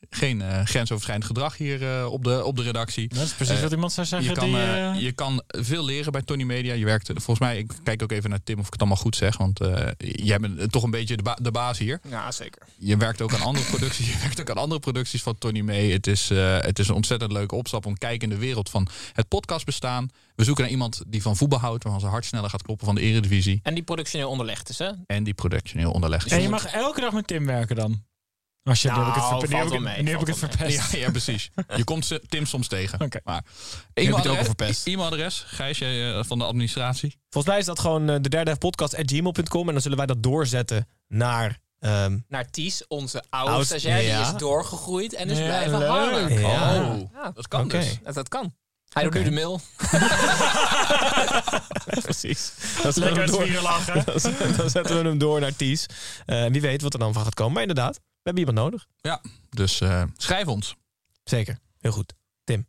geen eh, grensoverschrijdend gedrag hier eh, op, de, op de redactie. Dat is precies Eh, wat iemand zou zeggen. Je kan, die, je kan veel leren bij Tony Media. Je werkt, volgens mij, ik kijk ook even naar Tim of ik het allemaal goed zeg. Want eh, jij bent toch een beetje de, ba- de baas hier. Ja, zeker. Je werkt ook aan andere producties. Je werkt ook aan andere producties van Tony mee. Het is, eh, het is een ontzettend leuke opstap om te kijken in de wereld van het podcastbestaan. We zoeken naar iemand die van voetbal houdt, waarvan zijn hart sneller gaat kloppen van de eredivisie. En die productioneel onderlegd is, hè? En die productioneel onderlegd is. en je mag elke dag met Tim werken dan. Als je, nu heb ik het, Nou, nu heb ik mee, nu heb ik het mee. verpest. Ja, ja, precies. Je komt ze- Tim soms tegen. Oké. Maar het ook al e-mailadres, verpest. e-mailadres, Gijs, jij eh, van de administratie. Volgens mij is dat gewoon eh, de derde podcast.gmail.com. En dan zullen wij dat doorzetten naar... ehm, Naar Ties, onze Oud- oude stagiair, ja. die is doorgegroeid en is Ja, blijven leuk. hangen. Ja. Oh, Ja. dat kan dus. Dat, dat kan. Hij doet nu de mail. precies. Dan zetten, Lekker we uit hem door, lachen. dan, zet- dan zetten we hem door naar Ties. Eh, wie weet wat er dan van gaat komen. Maar inderdaad, hebben iemand nodig. Ja, dus eh, schrijf ons. Zeker. Heel goed.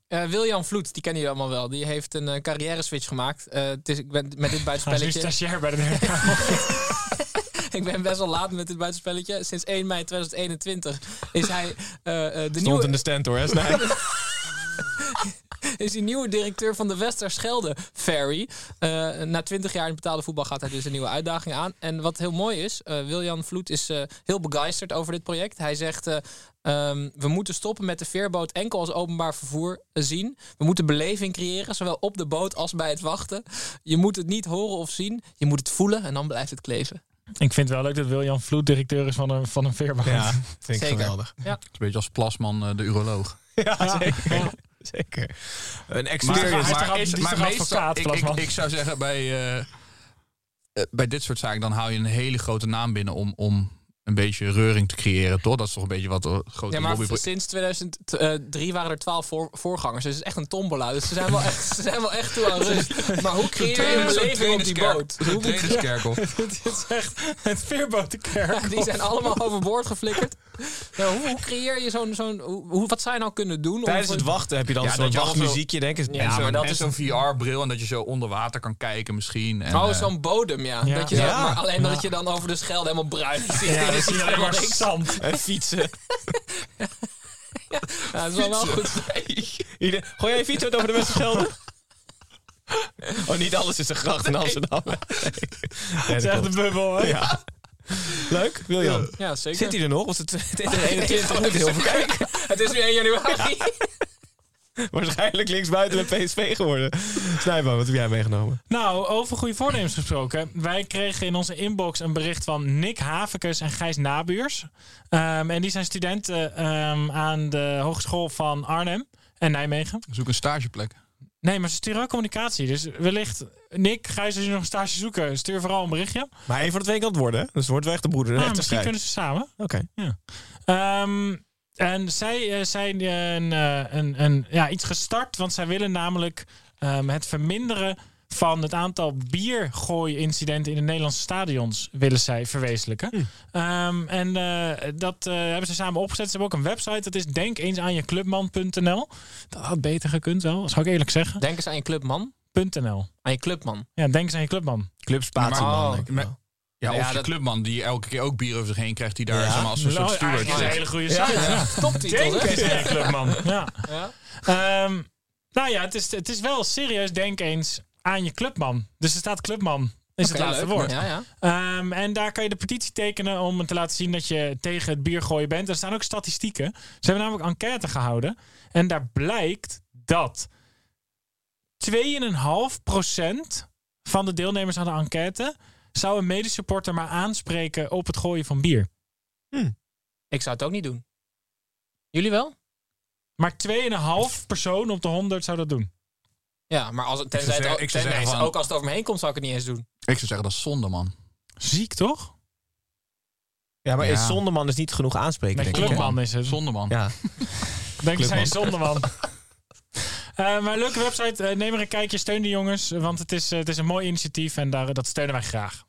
Eh, Wiljan Vloed, die kennen jullie allemaal wel. Die heeft een eh, carrière switch gemaakt. Eh, het is, ik ben met dit Hij is nu buitenspelletje. stagiair bij de ik ben best wel laat met dit buitenspelletje. Sinds 1 mei 2021 is hij eh, eh, de Stond nieuwe, in de stand hoor, hè? Is hij nieuwe directeur van de Westerschelde Ferry. Eh, na 20 jaar in betaalde voetbal gaat hij dus een nieuwe uitdaging aan. En wat heel mooi is, eh Wiljan Vloed is eh, heel begeisterd over dit project. Hij zegt, eh, ehm, we moeten stoppen met de veerboot enkel als openbaar vervoer zien. We moeten beleving creëren, zowel op de boot als bij het wachten. Je moet het niet horen of zien, je moet het voelen en dan blijft het kleven. Ik vind het wel leuk dat Wiljan Vloed directeur is van een, van een veerboot. Ja, vind ik Zeker. geweldig. Het is een beetje als Plasman, de uroloog. Ja, zeker. Zeker. Een Maar- experience. toch- die is toch advocaat, ik, ik, zou zeggen, bij, eh, eh, bij dit soort zaken, dan haal je een hele grote naam binnen om, om een beetje reuring te creëren, toch? Dat is toch een beetje wat de grote Ja, maar lobby... sinds 2003 waren er 12 voor, voorgangers. Dus het is echt een tombola. Dus ze zijn wel echt, ze zijn wel echt toe aan rust. Maar hoe creëer je een beleving op die boot? Hoe. Dit is echt het veerbotenkerk. Ja, die zijn allemaal overboord geflikkerd. Ja, hoe, hoe creëer je zo'n... zo'n hoe, wat zou je nou kunnen doen? Tijdens het wachten heb je dan Ja, zo'n dat zo- wachtmuziekje, denk ik. Ja, maar dat en is- zo'n VR-bril en dat je zo onder water kan kijken misschien. En, Oh, eh, zo'n bodem, ja. Ja. Dat je maar alleen Ja. dat je dan over de schelde helemaal bruin ziet. Ja, dat zie je alleen maar zand. En fietsen. Ja, dat is wel, wel goed. Ieder- Gooi jij je fiets uit over de Westerschelde? Oh, niet alles is een gracht in Amsterdam. Nee. Het is echt een bubbel, hè? Ja. Leuk, Wiljan. Ja, zeker. Zit hij er nog? Was het 2021 moet heel veel kijken. Het is nu 1 januari. Waarschijnlijk linksbuiten met PSV geworden. Snijboom, wat heb jij meegenomen? Nou, over goede voornemens gesproken. Wij kregen in onze inbox een bericht van Nick Havekes en Gijs Nabuurs. Ehm, en die zijn studenten ehm, aan de Hogeschool van Arnhem en Nijmegen. Zoek een stageplek. Nee, maar ze sturen ook communicatie. Dus wellicht, Nick, als jullie nog een stage zoeken, stuur vooral een berichtje. Maar één van de twee kan het worden, hè? Dus het wordt wel echt de broeder. Ah, misschien strijd. kunnen ze samen. Oké. Ehm, en zij eh, zijn een, eh, een, een, ja, iets gestart, want zij willen namelijk ehm, het verminderen van het aantal biergooi-incidenten in de Nederlandse stadions willen zij verwezenlijken. Ehm, en eh, dat eh, hebben ze samen opgezet. Ze hebben ook een website, dat is denk eens aan je clubman.nl. Dat had beter gekund wel, zou ik eerlijk zeggen. Denk eens aan je clubman. .nl. Aan je clubman. Ja, denk eens aan je clubman. Club Spatieman, Oh. denk. Ja, Ja, of je dat- clubman die elke keer ook bier over zich heen krijgt, die daar Ja. zeg maar, als een soort Nou, steward is een zit. hele goede site. Ja. Toptitel, Denk hè? eens aan je clubman. Ja. Ja. Ehm, nou ja, het is, het is wel serieus denk eens aan je clubman. Dus er staat clubman. Is het laatste leuk. woord. Ja, ja. Ehm, en daar kan je de petitie tekenen om te laten zien dat je tegen het bier gooien bent. Er staan ook statistieken. Ze hebben namelijk enquête gehouden. En daar blijkt dat 2,5% van de deelnemers aan de enquête zou een medesupporter maar aanspreken op het gooien van bier. Ik zou het ook niet doen. Jullie wel? Maar 2,5 persoon op de 100 zou dat doen. Ja, maar als het, tenzij zou het, zeggen- ik tenzij zeggen het- van- ook als het over me heen komt, zou ik het niet eens doen. Ik zou zeggen, dat is zonde, man. Ziek toch? Ja, maar Ja. is Zonderman is niet genoeg aanspreken, Nee, denk ik. clubman is het. Zonde, man. Ja. Denk je zijn zonderman. Eh maar leuke website. Eh, neem er een kijkje. Steun de jongens. Want het is, eh, het is een mooi initiatief. En daar, dat steunen wij graag.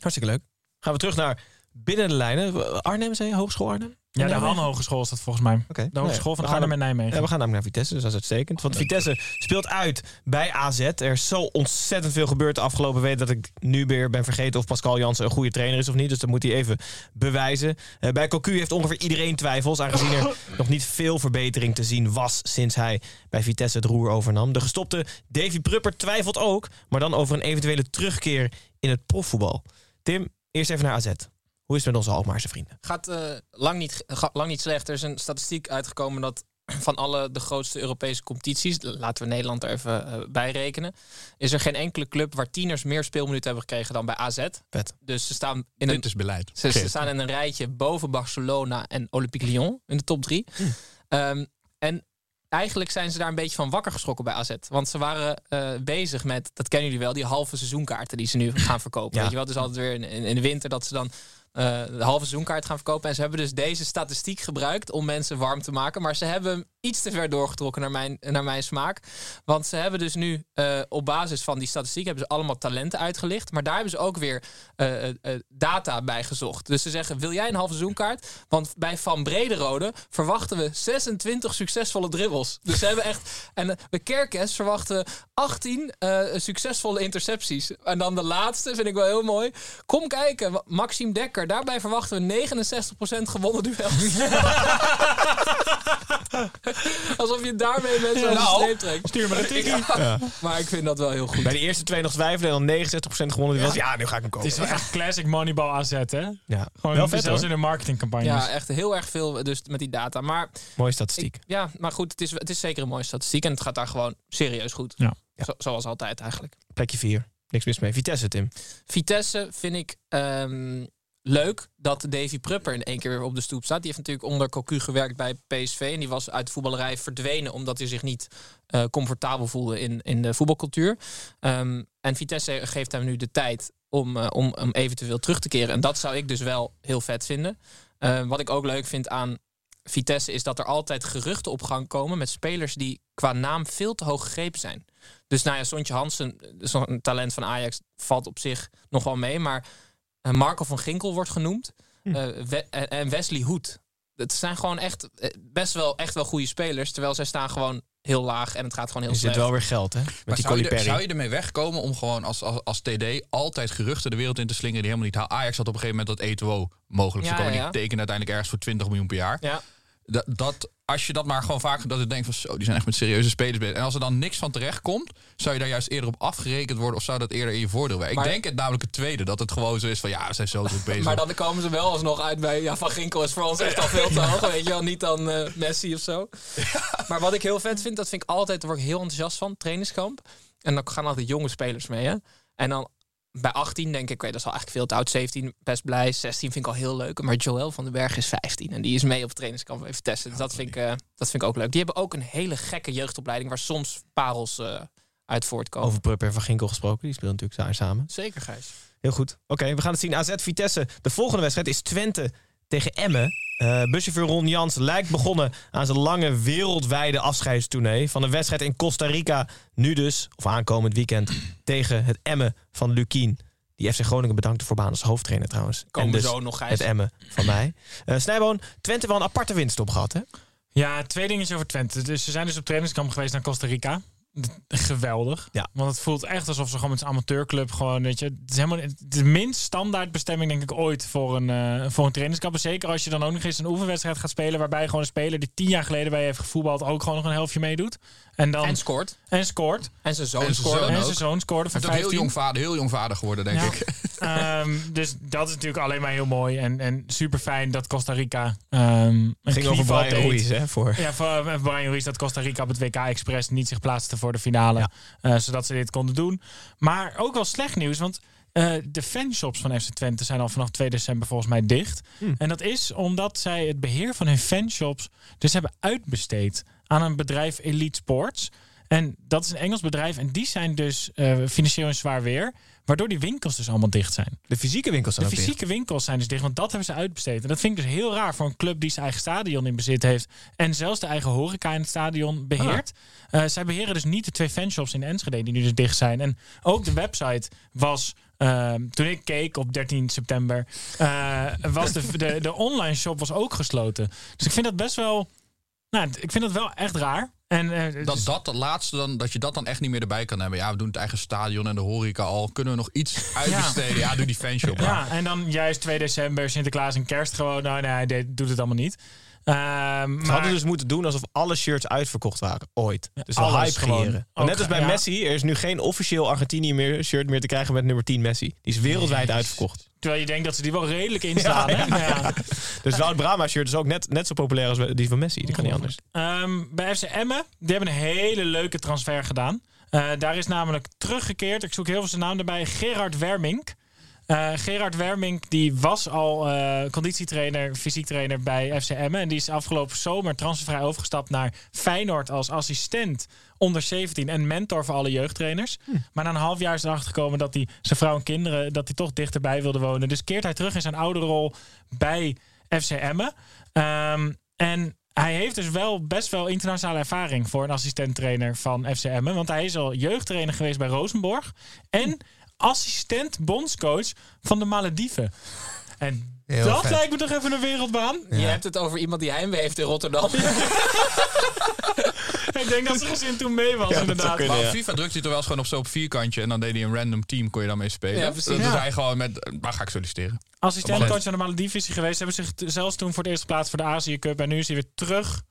Hartstikke leuk. Gaan we terug naar binnen de lijnen. Arnhem, zei je? Hogeschool Arnhem? Ja, de? Han Hogeschool is dat volgens mij. Oké. De Hogeschool Nee, van Arnhem en naar- Nijmegen. Ja, we gaan namelijk naar Vitesse, dus dat is uitstekend. Want Vitesse speelt uit bij AZ. Er is zo ontzettend veel gebeurd de afgelopen week... dat ik nu weer ben vergeten of Pascal Jansen een goede trainer is of niet. Dus dat moet hij even bewijzen. Eh, bij Cocu heeft ongeveer iedereen twijfels... aangezien er nog niet veel verbetering te zien was... sinds hij bij Vitesse het roer overnam. De gestopte Davy Prupper twijfelt ook... maar dan over een eventuele terugkeer in het profvoetbal. Tim, eerst even naar AZ. Hoe is het met onze Alkmaarse vrienden? Gaat eh, lang, niet, ga- lang niet slecht. Er is een statistiek uitgekomen dat van alle de grootste Europese competities, laten we Nederland er even eh, bij rekenen, is er geen enkele club waar tieners meer speelminuten hebben gekregen dan bij AZ. Vet. Dus ze staan in een, Dit is beleid. ze, ze staan in een rijtje boven Barcelona en Olympique Lyon in de top drie. Ehm, en eigenlijk zijn ze daar een beetje van wakker geschrokken bij AZ. Want ze waren eh, bezig met, dat kennen jullie wel, die halve seizoenkaarten die ze nu gaan verkopen. Ja. Weet je wel, dus altijd weer in de winter dat ze dan eh, de halve seizoenkaart gaan verkopen. En ze hebben dus deze statistiek gebruikt om mensen warm te maken. Maar ze hebben hem iets te ver doorgetrokken naar mijn, naar mijn smaak. Want ze hebben dus nu eh, op basis van die statistiek hebben ze allemaal talenten uitgelicht. Maar daar hebben ze ook weer eh, data bij gezocht. Dus ze zeggen, wil jij een halve seizoenkaart? Want bij Van Brederode verwachten we 26 succesvolle dribbles. Dus ze hebben echt... En bij Kerkes verwachten we 18 eh, succesvolle intercepties. En dan de laatste, vind ik wel heel mooi. Kom kijken, Maxime Dekker. Daarbij verwachten we 69% gewonnen duels. Alsof je daarmee mensen over de Nou, streep trekt. Stuur maar een tikkie. Ja, Maar ik vind dat wel heel goed. Bij de eerste twee nog twijfelen en dan 69% gewonnen. Ja. ja, nu ga ik hem kopen. Het is wel echt classic Moneyball AZ, hè? Ja, Gewoon wel vet zelfs hoor. in de marketingcampagnes. Ja, echt heel erg veel dus met die data. Maar Mooie statistiek. ik- ja, maar goed, het is, het is zeker een mooie statistiek. En het gaat daar gewoon serieus goed. Ja. Zo- zoals altijd eigenlijk. Plekje 4. Niks mis mee. Vitesse, Tim. Vitesse vind ik ehm, leuk dat Davy Prupper in één keer weer op de stoep staat. Die heeft natuurlijk onder Cocu gewerkt bij PSV. En die was uit de voetballerij verdwenen omdat hij zich niet eh, comfortabel voelde in, in de voetbalcultuur. Ehm, en Vitesse geeft hem nu de tijd om, eh, om, om eventueel terug te keren. En dat zou ik dus wel heel vet vinden. Eh, wat ik ook leuk vind aan Vitesse is dat er altijd geruchten op gang komen met spelers die qua naam veel te hoog gegrepen zijn. Dus nou ja, Sontje Hansen, een talent van Ajax, valt op zich nog wel mee. Maar Marco van Ginkel wordt genoemd. Eh, We- en- Wesley Hoed. Het zijn gewoon echt eh, best wel, echt wel goede spelers. Terwijl zij staan gewoon heel laag en het gaat gewoon heel Er zit slecht. wel weer geld, hè? Met Maar die zou je, er- zou je ermee wegkomen om gewoon als, als, als TD altijd geruchten de wereld in te slingeren die helemaal niet haal? Ajax had op een gegeven moment dat Eto'o mogelijk. Ja, Ze komen ja, die tekenen uiteindelijk ergens voor 20 miljoen per jaar. Ja. Dat, dat, als je dat maar gewoon vaak dat ik denk van zo, die zijn echt met serieuze spelers bezig. En als er dan niks van terecht komt, zou je daar juist eerder op afgerekend worden of zou dat eerder in je voordeel werken? Maar- ik denk het namelijk het tweede, dat het gewoon zo is van ja, we zijn zo bezig. Maar dan komen ze wel alsnog uit bij... Ja, Van Ginkel is voor ons echt al veel te hoog. Weet je wel, niet dan eh, Messi of zo. Maar wat ik heel vet vind, dat vind ik altijd... Daar word ik heel enthousiast van, trainingskamp. En dan gaan altijd jonge spelers mee, hè. En dan bij 18 denk ik, oké, dat is al eigenlijk veel te oud. 17 best blij. 16 vind ik al heel leuk. Maar Joël van den Berg is 15. En die is mee op trainingskamp even testen. Dus dat vind, ik, eh, dat vind ik ook leuk. Die hebben ook een hele gekke jeugdopleiding... waar soms parels eh, uit voortkomen. Over Prupper en Van Ginkel gesproken. Die speelt natuurlijk daar samen. Zeker, Gijs. Heel goed. Oké, we gaan het zien. AZ Vitesse. De volgende wedstrijd is Twente tegen Emmen. Eh buschauffeur Ron Jans lijkt begonnen aan zijn lange wereldwijde afscheidstournee. Van een wedstrijd in Costa Rica. Nu dus, of aankomend weekend, tegen het Emmen van Lukien. Die FC Groningen bedankt voor baan als hoofdtrainer trouwens. Komen dus zo nog, Gijs. het Emmen van mij. Eh Snijboon, Twente wel een aparte winst op gehad, hè? Ja, twee dingen over Twente. Dus ze zijn dus op trainingskamp geweest naar Costa Rica. Geweldig. Ja. Want het voelt echt alsof ze gewoon met zijn amateurclub gewoon, weet je, het is helemaal de minst standaard bestemming denk ik ooit voor een, eh, voor een trainingskamp. Zeker als je dan ook nog eens een oefenwedstrijd gaat spelen waarbij gewoon een speler die tien jaar geleden bij je heeft gevoetbald ook gewoon nog een helftje meedoet. En dan En scoort. en scoort. En zijn zoon En zijn scoorde. zoon En zijn zoon scoorde van Hij is ook 15. heel jong vader, heel jong vader geworden, denk Ja. ik. Ehm, dus dat is natuurlijk alleen maar heel mooi en, en super fijn dat Costa Rica ehm een Ging over Brian. Ruiz, hè? Voor... Ja, voor eh, Brian Ruiz dat Costa Rica op het WK Express niet zich plaatste voor de finale. eh, zodat ze dit konden doen. Maar ook wel slecht nieuws, want eh, de fanshops van FC Twente zijn al vanaf 2 december volgens mij dicht. Hmm. En dat is omdat zij het beheer van hun fanshops dus hebben uitbesteed aan een bedrijf Elite Sports. En dat is een Engels bedrijf en die zijn dus financieel in zwaar weer. Waardoor die winkels dus allemaal dicht zijn. De fysieke winkels zijn De dicht. fysieke winkels zijn dus dicht, want dat hebben ze uitbesteed. En dat vind ik dus heel raar voor een club die zijn eigen stadion in bezit heeft. En zelfs de eigen horeca in het stadion beheert. Eh, zij beheren dus niet de twee fanshops in Enschede die nu dus dicht zijn. En ook de website was ehm, toen ik keek op 13 september, eh, was de, de, de online shop was ook gesloten. Dus ik vind dat best wel, nou, ik vind dat wel echt raar. En, eh, Dat dat, dat laatste dan, dat je dat dan echt niet meer erbij kan hebben. Ja, we doen het eigen stadion en de horeca al. Kunnen we nog iets uitbesteden? Ja, doe die fanshop. maar. Ja, en dan juist 2 december, Sinterklaas en kerst gewoon. Nou, nee, hij deed- doet het allemaal niet. Ehm, Ze maar hadden dus moeten doen alsof alle shirts uitverkocht waren. Ooit. Dus de alles hype gewoon. creëren. Ook, Net als bij ja. Messi. Er is nu geen officieel Argentinië meer shirt meer te krijgen met nummer 10 Messi. Die is wereldwijd uitverkocht. Terwijl je denkt dat ze die wel redelijk. Ja, hè? ja, Ja. Dus Wout Brama shirt is ook net, net zo populair als die van Messi. Dat kan niet anders. Ehm, bij FC Emmen, die hebben een hele leuke transfer gedaan. Eh, daar is namelijk teruggekeerd, ik zoek heel veel zijn naam erbij, Gerard Wermink. Eh, Gerard Wermink die was al eh, conditietrainer, fysiek trainer bij FC Emmen. En die is afgelopen zomer transfervrij overgestapt naar Feyenoord als assistent onder 17 en mentor voor alle jeugdtrainers. Maar na een half jaar is erachter gekomen dat hij zijn vrouw en kinderen dat hij toch dichterbij wilde wonen. Dus keert hij terug in zijn oude rol bij FC Emmen. Ehm, en hij heeft dus wel best wel internationale ervaring voor een assistent-trainer van FC Emmen. Want hij is al jeugdtrainer geweest bij Rosenborg. En assistent bondscoach van de Malediven. En Heel dat vet. lijkt me toch even een wereldbaan. Je hebt het over iemand die heimwee heeft in Rotterdam. Ik denk dat zijn gezin toen mee was, inderdaad. Maar op FIFA drukte hij toch wel eens gewoon op zo'n vierkantje en dan deed hij een random team, kon je dan mee spelen. Ja, precies. Dus Ja. hij gewoon met, waar ga ik solliciteren? Assistentcoach aan de Malediven is hij geweest. Hebben zich zelfs toen voor het eerst geplaatst voor de Azië Cup. En nu is hij weer terug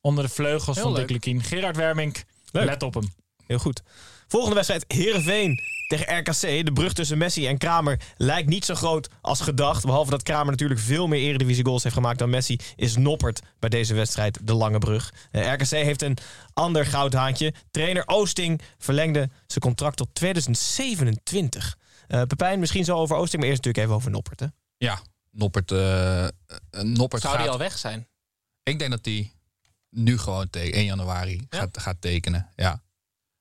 onder de vleugels Heel van leuk. Dick Lukien. Gerard Wermink, Leuk. let op hem. Heel goed. Volgende wedstrijd Herenveen tegen RKC. De brug tussen Messi en Kramer lijkt niet zo groot als gedacht. Behalve dat Kramer natuurlijk veel meer Eredivisie goals heeft gemaakt dan Messi. Is Noppert bij deze wedstrijd de lange brug. Eh, RKC heeft een ander goudhaantje. Trainer Oosting verlengde zijn contract tot 2027. Eh Pepijn, misschien zo over Oosting, maar eerst natuurlijk even over Noppert. Hè? Ja, Noppert, eh, eh, Noppert Zou gaat... die al weg zijn? Ik denk dat hij nu gewoon tegen 1 januari gaat, gaat tekenen. Ja.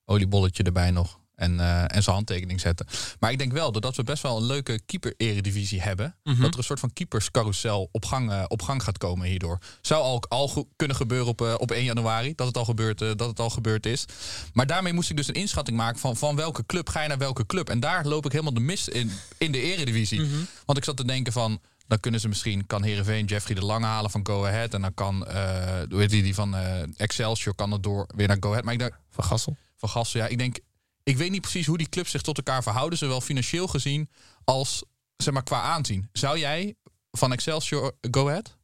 Oliebolletje erbij nog. En, eh, en zijn handtekening zetten. Maar ik denk wel dat we best wel een leuke keeper-eredivisie hebben. Mhm. Dat er een soort van keeperscarousel op gang, eh, op gang gaat komen hierdoor. Zou al, al kunnen gebeuren op, eh, op 1 januari. Dat het, al gebeurd, dat het al gebeurd is. Maar daarmee moest ik dus een inschatting maken van, van welke club ga je naar welke club. En daar loop ik helemaal de mist in, in de eredivisie. Want ik zat te denken van... Dan kunnen ze misschien, kan Heerenveen Jeffrey de Lange halen van Go Ahead. En dan kan, eh hoe heet die, die van Excelsior kan het door weer naar Go Ahead. Maar ik denk, van Gassel. Van Gassel, ja. Ik denk, ik weet niet precies hoe die clubs zich tot elkaar verhouden. Zowel financieel gezien als, zeg maar, qua aanzien. Zou jij van Excelsior Go Ahead?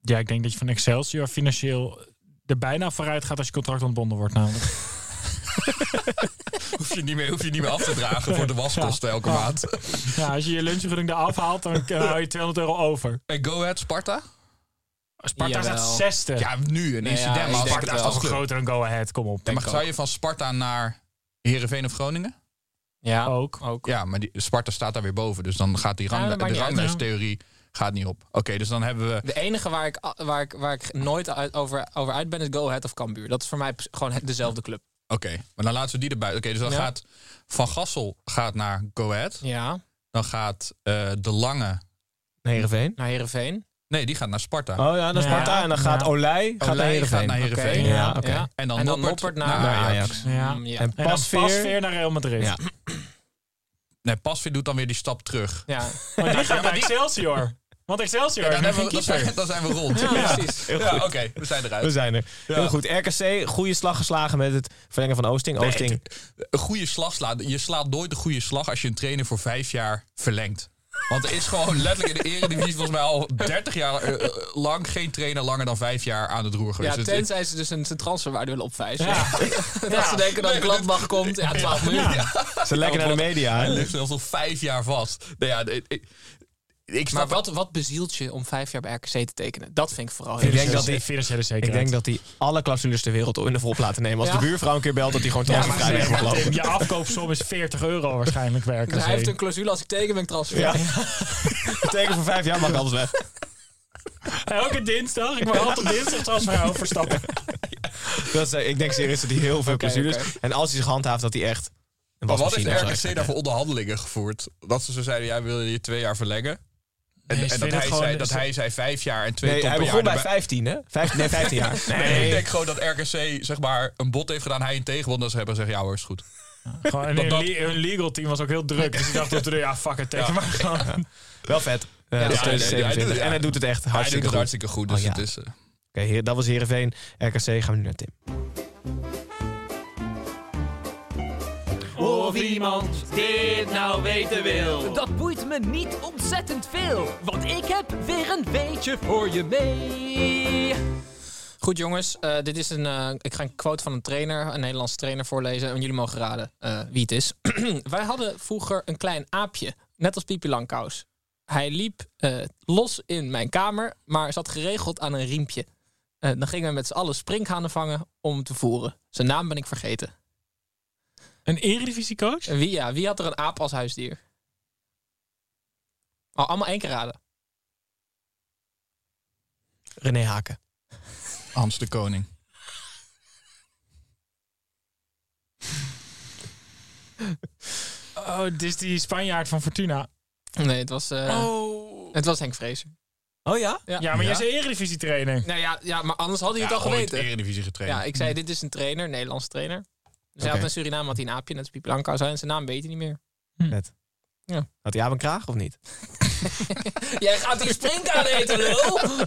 Ja, ik denk dat je van Excelsior financieel er bijna vooruit gaat als je contract ontbonden wordt namelijk. hoef, je niet meer, hoef je niet meer af te dragen voor de waskosten elke Ja. maand. Ja, als je je lunchvergunning eraf haalt, dan dan hou je 200 euro over. En Go Ahead Sparta? Sparta Jawel. staat zesde. Ja, nu een Nee, incident. ja, maar Sparta is toch groter dan Go Ahead, kom op. Ja, maar zou je van Sparta naar Heerenveen of Groningen? Ja, ook. ook. Ja, maar die, Sparta staat daar weer boven. Dus dan gaat die Ja, rang, dat maakt de ranglijsttheorie gaat niet op. Oké, dus dan hebben we... De enige waar ik, waar ik, waar ik nooit uit, over, over uit ben is Go Ahead of Cambuur. Dat is voor mij gewoon dezelfde club. Oké, maar dan laten we die erbij. Oké, dus dan Ja. gaat Van Gassel gaat naar Go Ahead. Ja. Dan gaat eh, De Lange... Naar Heerenveen? Naar Heerenveen. Nee, die gaat naar Sparta. Oh ja, naar Sparta. En dan gaat Olij, gaat naar Olij Heerenveen. gaat naar Heerenveen. Oké, ja, oké. En dan, En dan Noppert, Noppert naar- Ajax. Ajax. Ja. Mm, ja. En Pasveer. Pasveer naar Real Madrid. Ja. Nee, Pasveer doet dan weer die stap terug. Ja. Maar die gaat naar Excelsior. Want Excelsior Ja, dan, we, dan, zijn, dan zijn we rond. Ja, precies. Ja, oké, we zijn eruit. We zijn er. Ja. Heel goed. RKC, goede slag geslagen met het verlengen van Oosting. Nee, Oosting. het- een goede slag slaat. Je slaat nooit een goede slag als je een trainer voor vijf jaar verlengt. Want er is gewoon letterlijk in de eredivisie volgens mij al 30 jaar eh, eh, lang geen trainer langer dan vijf jaar aan het roer Ja, geweest. Dus tenzij ze dus een, transferwaarde willen opvijzen. Ja. dat ze denken dat Gladbach komt. Ja, 12 miljoen. Ze lekker naar de media. Hij ligt zelfs al vijf jaar vast. Nou ja, ik, ik, ik snap Maar wat, wat bezielt je om vijf jaar bij RKC te tekenen? Dat vind ik vooral Ik heel denk Financiële- dat die- financiële Ik zekerheid. denk dat hij alle clausules ter wereld in de vol laten nemen. Als Ja. de buurvrouw een keer belt, dat hij gewoon Ja, transfervrij zeg mag lopen. je afkoopsom is 40 euro waarschijnlijk werken. Dus hij heeft een clausule als ik teken ben ik transfer. Ja. Teken voor vijf jaar mag alles weg. Elke dinsdag, ik mag altijd dinsdag transfer overstappen. Dat is, eh, ik denk serieus dat hij heel veel clausules... oké. En als hij zich handhaaft, dat hij echt... Een Maar wat heeft zo RKC daar voor onderhandelingen gevoerd? Dat ze zo zeiden, ja, wil je je twee jaar verlengen? En, Nee, en dat, hij het zei, dat hij zei vijf jaar en twee Nee, hij begon bij. 15, hè? Vijf, nee, 15 jaar. Nee, ik denk gewoon dat RKC zeg maar, een bod heeft gedaan. Hij een tegenwonder ze hebben gezegd, ja hoor, is goed. Gewoon, en Dat- hun, dat- le- hun legal team was ook heel druk. Dus die dachten, toen, ja, fuck it, teken Ja. maar gewoon. Wel vet. Ja, dat is ja, ja, 2027. ja, ja. En hij doet het echt Hij doet hartstikke het goed. hartstikke goed. Dus Oh, ja. het is, eh, Oké, dat was Heerenveen. RKC gaan we nu naar Tim. Of iemand dit nou weten wil. Dat boeit me niet ontzettend veel. Want ik heb weer een weetje voor je mee. Goed jongens, eh, dit is een, eh, ik ga een quote van een trainer, een Nederlandse trainer voorlezen. En jullie mogen raden eh, wie het is. Wij hadden vroeger een klein aapje, net als Pipi Langkous. Hij liep eh, los in mijn kamer, maar zat geregeld aan een riempje. Eh, dan gingen we met z'n allen sprinkhanen vangen om hem te voeren. Zijn naam ben ik vergeten. Een eredivisiecoach? Wie, ja, wie had er een aap als huisdier? Oh, allemaal één keer raden. René Haken. Hans de Koning. Oh, dit is die Spanjaard van Fortuna. Nee, het was, eh, Oh. het was Henk Vrezer. Oh ja? Ja, Ja, maar jij is een eredivisie trainer. Nou ja, ja, maar anders had hij het al geweten. Eredivisie getraind. Ja, ik zei, dit is een trainer, Nederlandse trainer. Dus hij had in Suriname had hij een aapje, net als Langkous. En zijn naam weet hij niet meer. Vet. Ja. Had hij een kraag of niet? Jij gaat hier springkaan eten, lul!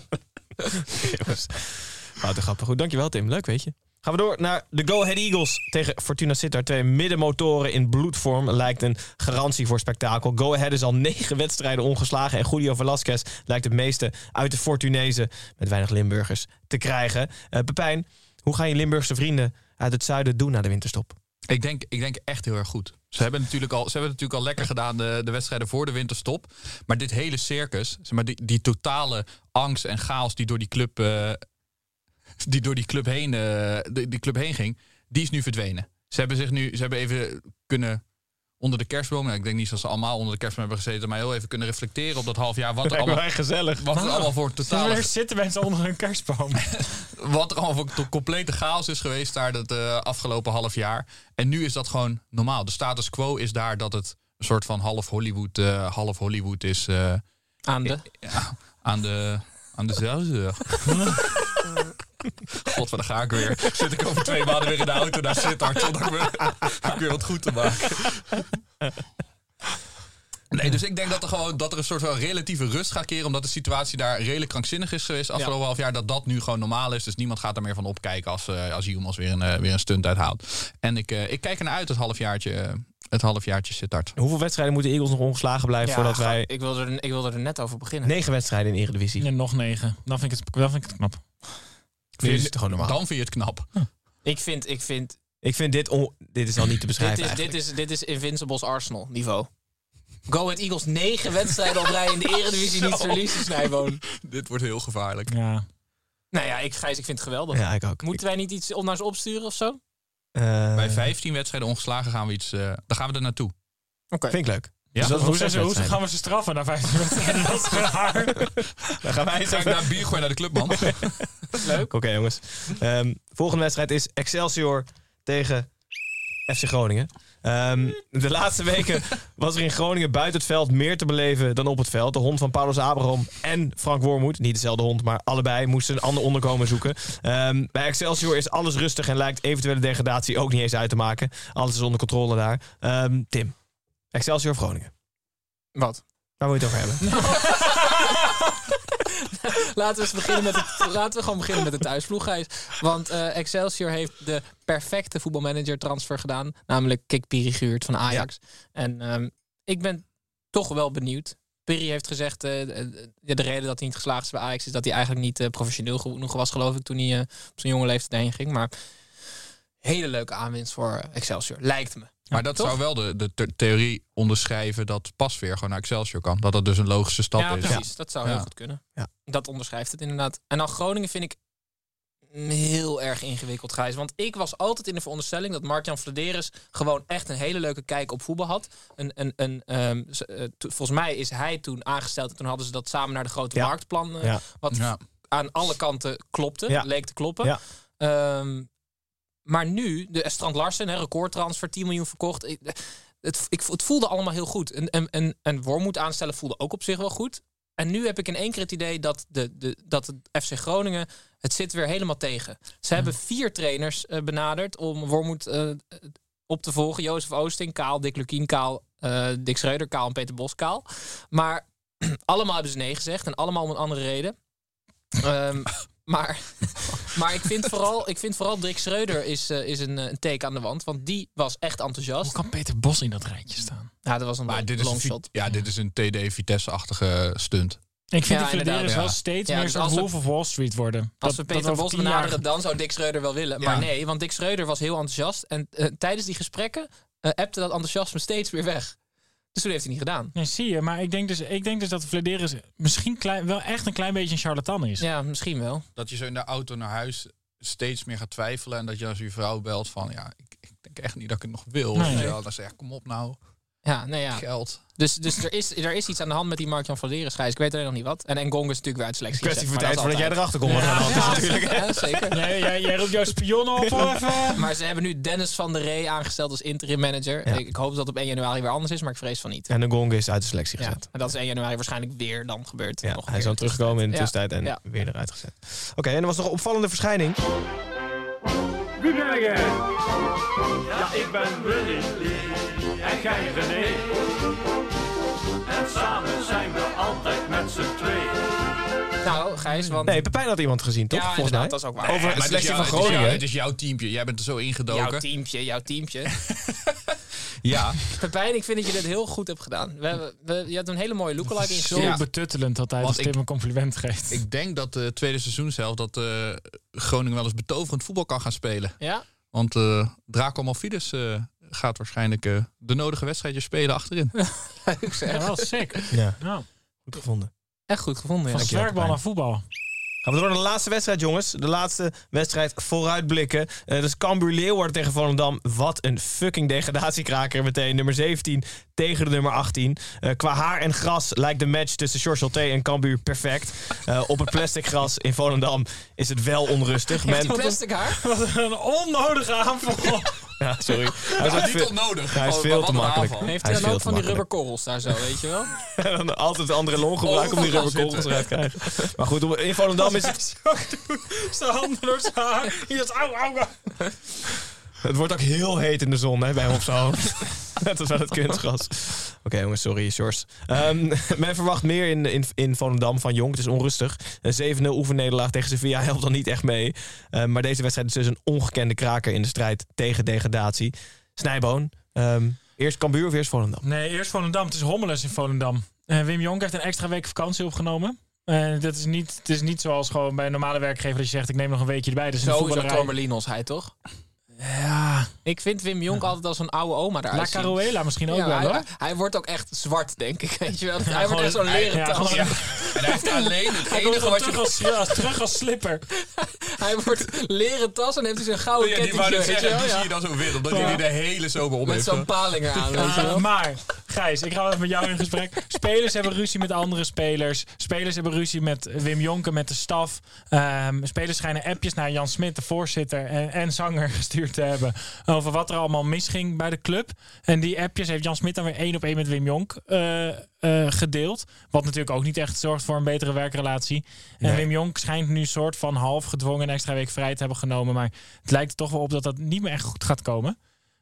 En grappig. Goed, dankjewel Tim. Leuk, weet je. Gaan we door naar de Go Ahead Eagles tegen Fortuna Sittard. Twee middenmotoren in bloedvorm lijkt een garantie voor spektakel. Go Ahead is al negen wedstrijden ongeslagen. En Julio Velasquez lijkt het meeste uit de Fortunezen met weinig Limburgers te krijgen. Eh Pepijn, hoe gaan je Limburgse vrienden uit het zuiden doen na de winterstop? Ik denk, ik denk echt heel erg goed. Ze hebben natuurlijk al, ze hebben het natuurlijk al lekker gedaan de, de wedstrijden voor de winterstop. Maar dit hele circus, zeg maar, die, die totale angst en chaos die door die club, eh, die door die club, heen, eh, die, die club heen ging, die is nu verdwenen. Ze hebben zich nu, ze hebben even kunnen onder de kerstboom. Nou, ik denk niet dat ze allemaal onder de kerstboom hebben gezeten, maar heel even kunnen reflecteren op dat half jaar. Wat er allemaal, gezellig. wat er allemaal voor totale Er zitten mensen onder een kerstboom. wat er allemaal voor to- complete chaos is geweest daar dat eh, afgelopen half jaar. En nu is dat gewoon normaal. De status quo is daar dat het een soort van half Hollywood, eh, half Hollywood is eh, Aan de... ja, aan de aan de. God, ga ik weer. Zit ik over twee maanden weer in de auto naar Sittard weer, ik weer wat goed te maken. Nee, dus ik denk dat er gewoon dat er een soort van relatieve rust gaat keren. Omdat de situatie daar redelijk krankzinnig is geweest afgelopen half jaar. Dat dat nu gewoon normaal is. Dus niemand gaat er meer van opkijken als, eh als Yilmaz weer een, eh, weer een stunt uithaalt. En ik, eh, ik kijk er naar uit het halfjaartje, het halfjaartje Sittard. Hoeveel wedstrijden moeten Eagles nog ongeslagen blijven Ja, voordat ga- wij... Ik wilde, er, ik wilde er net over beginnen. Negen wedstrijden in Eredivisie. En nog negen. Dan vind ik het, dan vind ik het knap. Is het gewoon normaal. Dan vind je het knap. Ik vind, ik vind Ik vind dit, on- dit is al niet te beschrijven dit, is, dit, is, dit is Invincibles Arsenal niveau. Go Ahead Eagles negen wedstrijden op rij in de Eredivisie niet verliezen, Snijboon. Dit wordt heel gevaarlijk. Ja. Nou ja, ik, Gijs, ik vind het geweldig. Ja, ik ook. Moeten wij niet iets ze opsturen of zo? Eh, Bij 15 wedstrijden ongeslagen gaan we iets. eh dan gaan we er naartoe. Oké. Vind ik leuk. Ja? Dus Hoe, ze, hoe gaan we ze straffen na 15 wedstrijden? Dat is raar. Dan gaan wij eens naar bier gooien naar de club, man. Leuk. Oké jongens. Ehm, volgende wedstrijd is Excelsior tegen FC Groningen. Ehm, de laatste weken was er in Groningen buiten het veld meer te beleven dan op het veld. De hond van Paulus Abraham en Frank Wormoed, niet dezelfde hond, maar allebei moesten een ander onderkomen zoeken. Ehm, bij Excelsior is alles rustig en lijkt eventuele degradatie ook niet eens uit te maken. Alles is onder controle daar. Ehm, Tim, Excelsior of Groningen? Wat? Waar wil je het over hebben? Laten we, eens beginnen met het, laten we gewoon beginnen met de thuisploeg, Gijs. Want eh, Excelsior heeft de perfecte voetbalmanager transfer gedaan. Namelijk Kik Piri gehuurd van Ajax. En ehm, ik ben toch wel benieuwd. Piri heeft gezegd, eh, de, de reden dat hij niet geslaagd is bij Ajax... is dat hij eigenlijk niet eh, professioneel genoeg was, geloof ik... toen hij op zijn jonge leeftijd heen ging. Maar hele leuke aanwinst voor Excelsior, lijkt me. Maar dat toch? zou wel de, de the- theorie onderschrijven dat Pasveer gewoon naar Excelsior kan. Dat dat dus een logische stap ja, is. precies. Dat zou heel goed kunnen. Ja. Dat onderschrijft het inderdaad. En dan Groningen vind ik heel erg ingewikkeld, Gijs. Want ik was altijd in de veronderstelling dat Mark-Jan Vladeris gewoon echt een hele leuke kijk op voetbal had. Een, een, een, z- to- volgens mij is hij toen aangesteld en toen hadden ze dat samen naar de grote Ja. marktplan. eh, Ja. Wat Ja. aan alle kanten klopte, Ja. leek te kloppen. Ja. Maar nu, de Strand Larsen, recordtransfer, 10 miljoen verkocht. Ik, het, ik, het voelde allemaal heel goed. En, en, en, en Wormoed aanstellen voelde ook op zich wel goed. En nu heb ik in één keer het idee dat, de, de, dat het FC Groningen, het zit weer helemaal tegen. Ze hebben vier trainers eh, benaderd om Wormoed eh, op te volgen. Jozef Oosting, Kaal, Dick Lukien, Kaal, eh, Dick Schreuder, Kaal en Peter Bos, Kaal. Maar allemaal hebben ze nee gezegd en allemaal om een andere reden. Ehm, maar, maar ik vind vooral, ik vind vooral Dick Schreuder is, eh, is een, eh, een teken aan de wand. Want die was echt enthousiast. Hoe kan Peter Bos in dat rijtje staan? Ja, dat was een Maar dit is, ja, dit is een TD Vitesse-achtige stunt. Ik vind Ja, de Flederis wel steeds Ja, meer dus zo'n als we- of Wall Street worden. Als Dat- we dat Peter Bos jaar- benaderen, dan zou Dick Schreuder wel willen. Maar nee, want Dick Schreuder was heel enthousiast. En eh, tijdens die gesprekken eh appte dat enthousiasme steeds weer weg. Dus toen heeft hij niet gedaan. Nee, zie je, maar ik denk dus, ik denk dus dat Flederis misschien klein, wel echt een klein beetje een charlatan is. Ja, misschien wel. Dat je zo in de auto naar huis steeds meer gaat twijfelen. En dat je als je vrouw belt van, ja, ik, ik denk echt niet dat ik het nog wil. Nee. Wel. Dan zeg je, kom op nou, Ja, nee, ja. geld. Dus, dus er, is, er is iets aan de hand met die Mark-Jan Vladeris, Gijs. Ik weet alleen nog niet wat. En Engong is natuurlijk weer uit selectie Kwestie van gezet, tijd voordat dat jij erachter komt. Ja. natuurlijk. zeker. Jij, jij, jij roept jouw spion op even? Maar ze hebben nu Dennis van der Ree aangesteld als interim manager. Ja. Ik, ik hoop dat het op 1 januari weer anders is, maar ik vrees van niet. En de gong is uit de selectie Ja, gezet. en dat is 1 januari waarschijnlijk weer dan gebeurd. Ja, Nog hij dan teruggekomen in de Ja. tussentijd en Ja. weer eruit gezet. Oké, en er was nog een opvallende verschijning. Wie ben jij? Ja, ik ben Willy en jij René. En samen zijn we altijd met z'n twee. Nou, Gijs, want... Nee, Pepijn had iemand gezien, toch? ja, Volgens mij. dat is ook waar. Over het is selectie jou- van het is jou- Groningen. Het is jouw teampje. Jij bent er zo ingedoken. Jouw teampje, jouw teampje. Ja, Pepijn, ik vind dat je dit heel goed hebt gedaan. We, hebben- we, je hebt een hele mooie lookalike Zo ingestuurd. Ja. betuttelend dat hij Want Tim ik- een compliment geeft. ik denk dat de tweede seizoen zelf dat eh, Groningen wel eens betoverend voetbal kan gaan spelen. Ja? Want eh Draco Malfides eh, gaat waarschijnlijk eh, de nodige wedstrijdjes spelen achterin. Leuk zeg. Ja, wel sick. Ja, Ja. goed gevonden. Echt goed gevonden, ja. Van zwerkbal naar voetbal. Gaan we door naar de laatste wedstrijd, jongens. De laatste wedstrijd vooruitblikken. Eh dat is Cambuur Leeuwarden tegen Volendam. Wat een fucking degradatiekraker meteen. Nummer 17 tegen de nummer 18. Eh, qua haar en gras lijkt de match tussen George en Cambuur perfect. Eh, op het plastic gras in Volendam is het wel onrustig. Men, plastic haar? Wat een onnodige aanval. ja, sorry. Hij is, niet veel, onnodig. hij is veel te makkelijk. aanval. Heeft Hij hij dan ook van die rubberkorrels daar zo, weet je wel? En dan altijd de andere long gebruiken om die Overal rubberkorrels eruit te krijgen. Maar goed, in Volendam is het... Zijn handen door zijn haar. Hier is. Het wordt ook heel heet in de zon hè, bij hoofd. Net als aan het kunstgras. Oké jongens, sorry Sjors. Ehm, men verwacht meer in, in, in Volendam van Jong. Het is onrustig. Een 7-0 oefennederlaag tegen Sevilla helpt dan niet echt mee. Ehm, maar deze wedstrijd is dus een ongekende kraker in de strijd tegen degradatie. Snijboon, ehm, eerst Cambuur of eerst Volendam? Nee, eerst Volendam. Het is Hommeles in Volendam. Eh, Wim Jonk heeft een extra week vakantie opgenomen. Eh, dat is niet, het is niet zoals gewoon bij een normale werkgever dat je zegt ik neem nog een weekje erbij. Dus een Sowieso voetballerij. Tormelinos, hij toch? Ja, Ik vind Wim Jonk altijd als een oude oma eruit La. Caruela misschien ook Ja, wel hij, hoor. hij, hij wordt ook echt zwart, denk ik. Weet je wel? hij gewoon- wordt echt zo'n leren ja, tas. En hij heeft alleen het Hij enige je... terug als, als, terug als slipper. Hij wordt leren tas en heeft hij zo'n gouden Ja, die kettingje. die Ja. zie je dan zo wit. Omdat Ja. hij die de hele zomer om Met heeft. zo'n palinger aan, weet je wel? maar, Gijs, ik ga even met jou in gesprek. Spelers hebben ruzie met andere spelers. Spelers hebben ruzie met Wim Jonker, met de staf. Ehm, spelers schijnen appjes naar Jan Smit, de voorzitter en, en zanger, gestuurd te hebben. Over wat er allemaal misging bij de club. En die appjes heeft Jan Smit dan weer één op één met Wim Jonk eh, eh, gedeeld. Wat natuurlijk ook niet echt zorgt voor een betere werkrelatie. En. Wim Jonk schijnt nu soort van half gedwongen een extra week vrij te hebben genomen. Maar het lijkt er toch wel op dat dat niet meer echt goed gaat komen.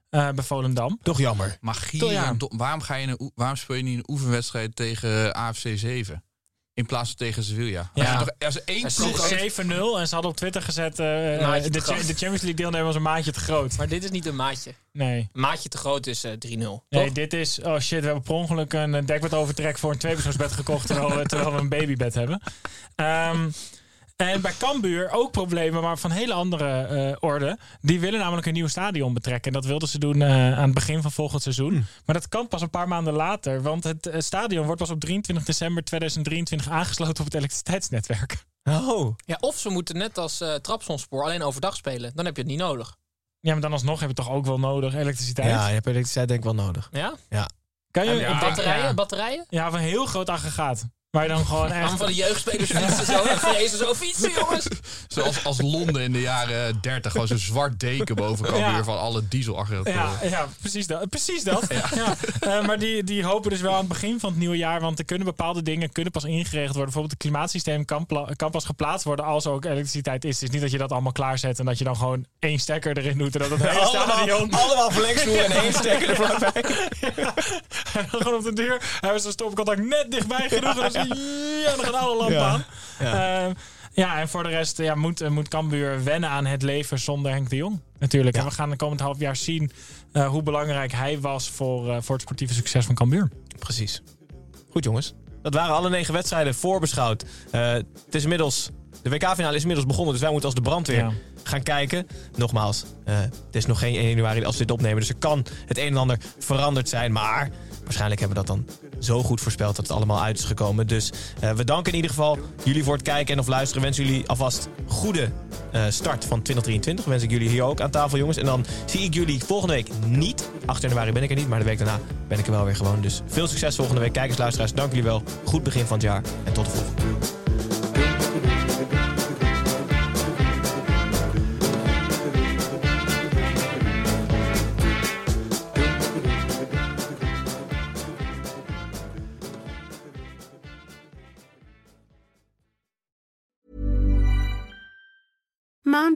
Eh, bij Volendam. Toch jammer. Toch, ja. waarom, ga je een, waarom speel je niet een oefenwedstrijd tegen AFC 7? In plaats van tegen Sevilla. Ja. Als, je toch, als één Hij ploeg sloeg heeft- 7-0 en ze hadden op Twitter gezet... eh, eh, de, de Champions League deelnemer was een maatje te groot. Maar dit is niet een maatje. Nee. Een maatje te groot is eh, 3-0. Nee, toch? dit is... Oh shit, we hebben per ongeluk een eh, dekbedovertrek voor een tweepersoonsbed gekocht... terwijl we, terwijl we een babybed hebben. Ehm, en bij Cambuur ook problemen, maar van hele andere eh, orde. Die willen namelijk een nieuw stadion betrekken. En dat wilden ze doen eh, aan het begin van volgend seizoen. Maar dat kan pas een paar maanden later. Want het eh, stadion wordt pas op 23 december 2023 aangesloten op het elektriciteitsnetwerk. Oh. Ja, of ze moeten net als eh Trabzonspoor alleen overdag spelen. Dan heb je het niet nodig. Ja, maar dan alsnog heb je toch ook wel nodig elektriciteit? Ja, je hebt elektriciteit denk ik wel nodig. Ja? Kan je batterijen? ja. Batterijen? Ja, van een heel groot aggregaat. Waar je dan gewoon echt... Van de jeugdspelers fietsen zo en vrezen zo fietsen, jongens. Zoals als Londen in de jaren 30. Gewoon zo'n zwart deken boven Cambuur Ja. van alle dieselaggregatoren. Ja, ja, precies dat. Precies dat. Ja. Eh, maar die, die hopen dus wel aan het begin van het nieuwe jaar. Want er kunnen bepaalde dingen kunnen pas ingeregeld worden. Bijvoorbeeld het klimaatsysteem kan, pla- kan pas geplaatst worden als er ook elektriciteit is. Het is niet dat je dat allemaal klaarzet en dat je dan gewoon één stekker erin doet. En dat het hele stadion... Allemaal, allemaal verlengsnoer en één stekker er vlakbij. En dan gewoon op de deur hebben ze een stopcontact net dichtbij genoeg. Ja, dan gaan alle lampen Ja. aan. Ja. ja, en voor de rest ja, moet, eh, moet Cambuur wennen aan het leven zonder Henk de Jong. Natuurlijk. En we gaan de komend half jaar zien eh, hoe belangrijk hij was voor, eh, voor het sportieve succes van Cambuur. Precies. Goed jongens. Dat waren alle negen wedstrijden voorbeschouwd. Eh, het is inmiddels... De WK-finale is inmiddels begonnen, dus wij moeten als de brandweer Ja. gaan kijken. Nogmaals, het is nog geen 1 januari als we dit opnemen, dus er kan het een en ander veranderd zijn. Maar waarschijnlijk hebben we dat dan zo goed voorspeld dat het allemaal uit is gekomen. Dus eh, we danken in ieder geval jullie voor het kijken en of luisteren. Wensen jullie alvast goede eh, start van 2023. Wens ik jullie hier ook aan tafel, jongens. En dan zie ik jullie volgende week niet. 8 januari ben ik er niet, maar de week daarna ben ik er wel weer gewoon. Dus veel succes volgende week. Kijkers, luisteraars, dank jullie wel. Goed begin van het jaar en tot de volgende.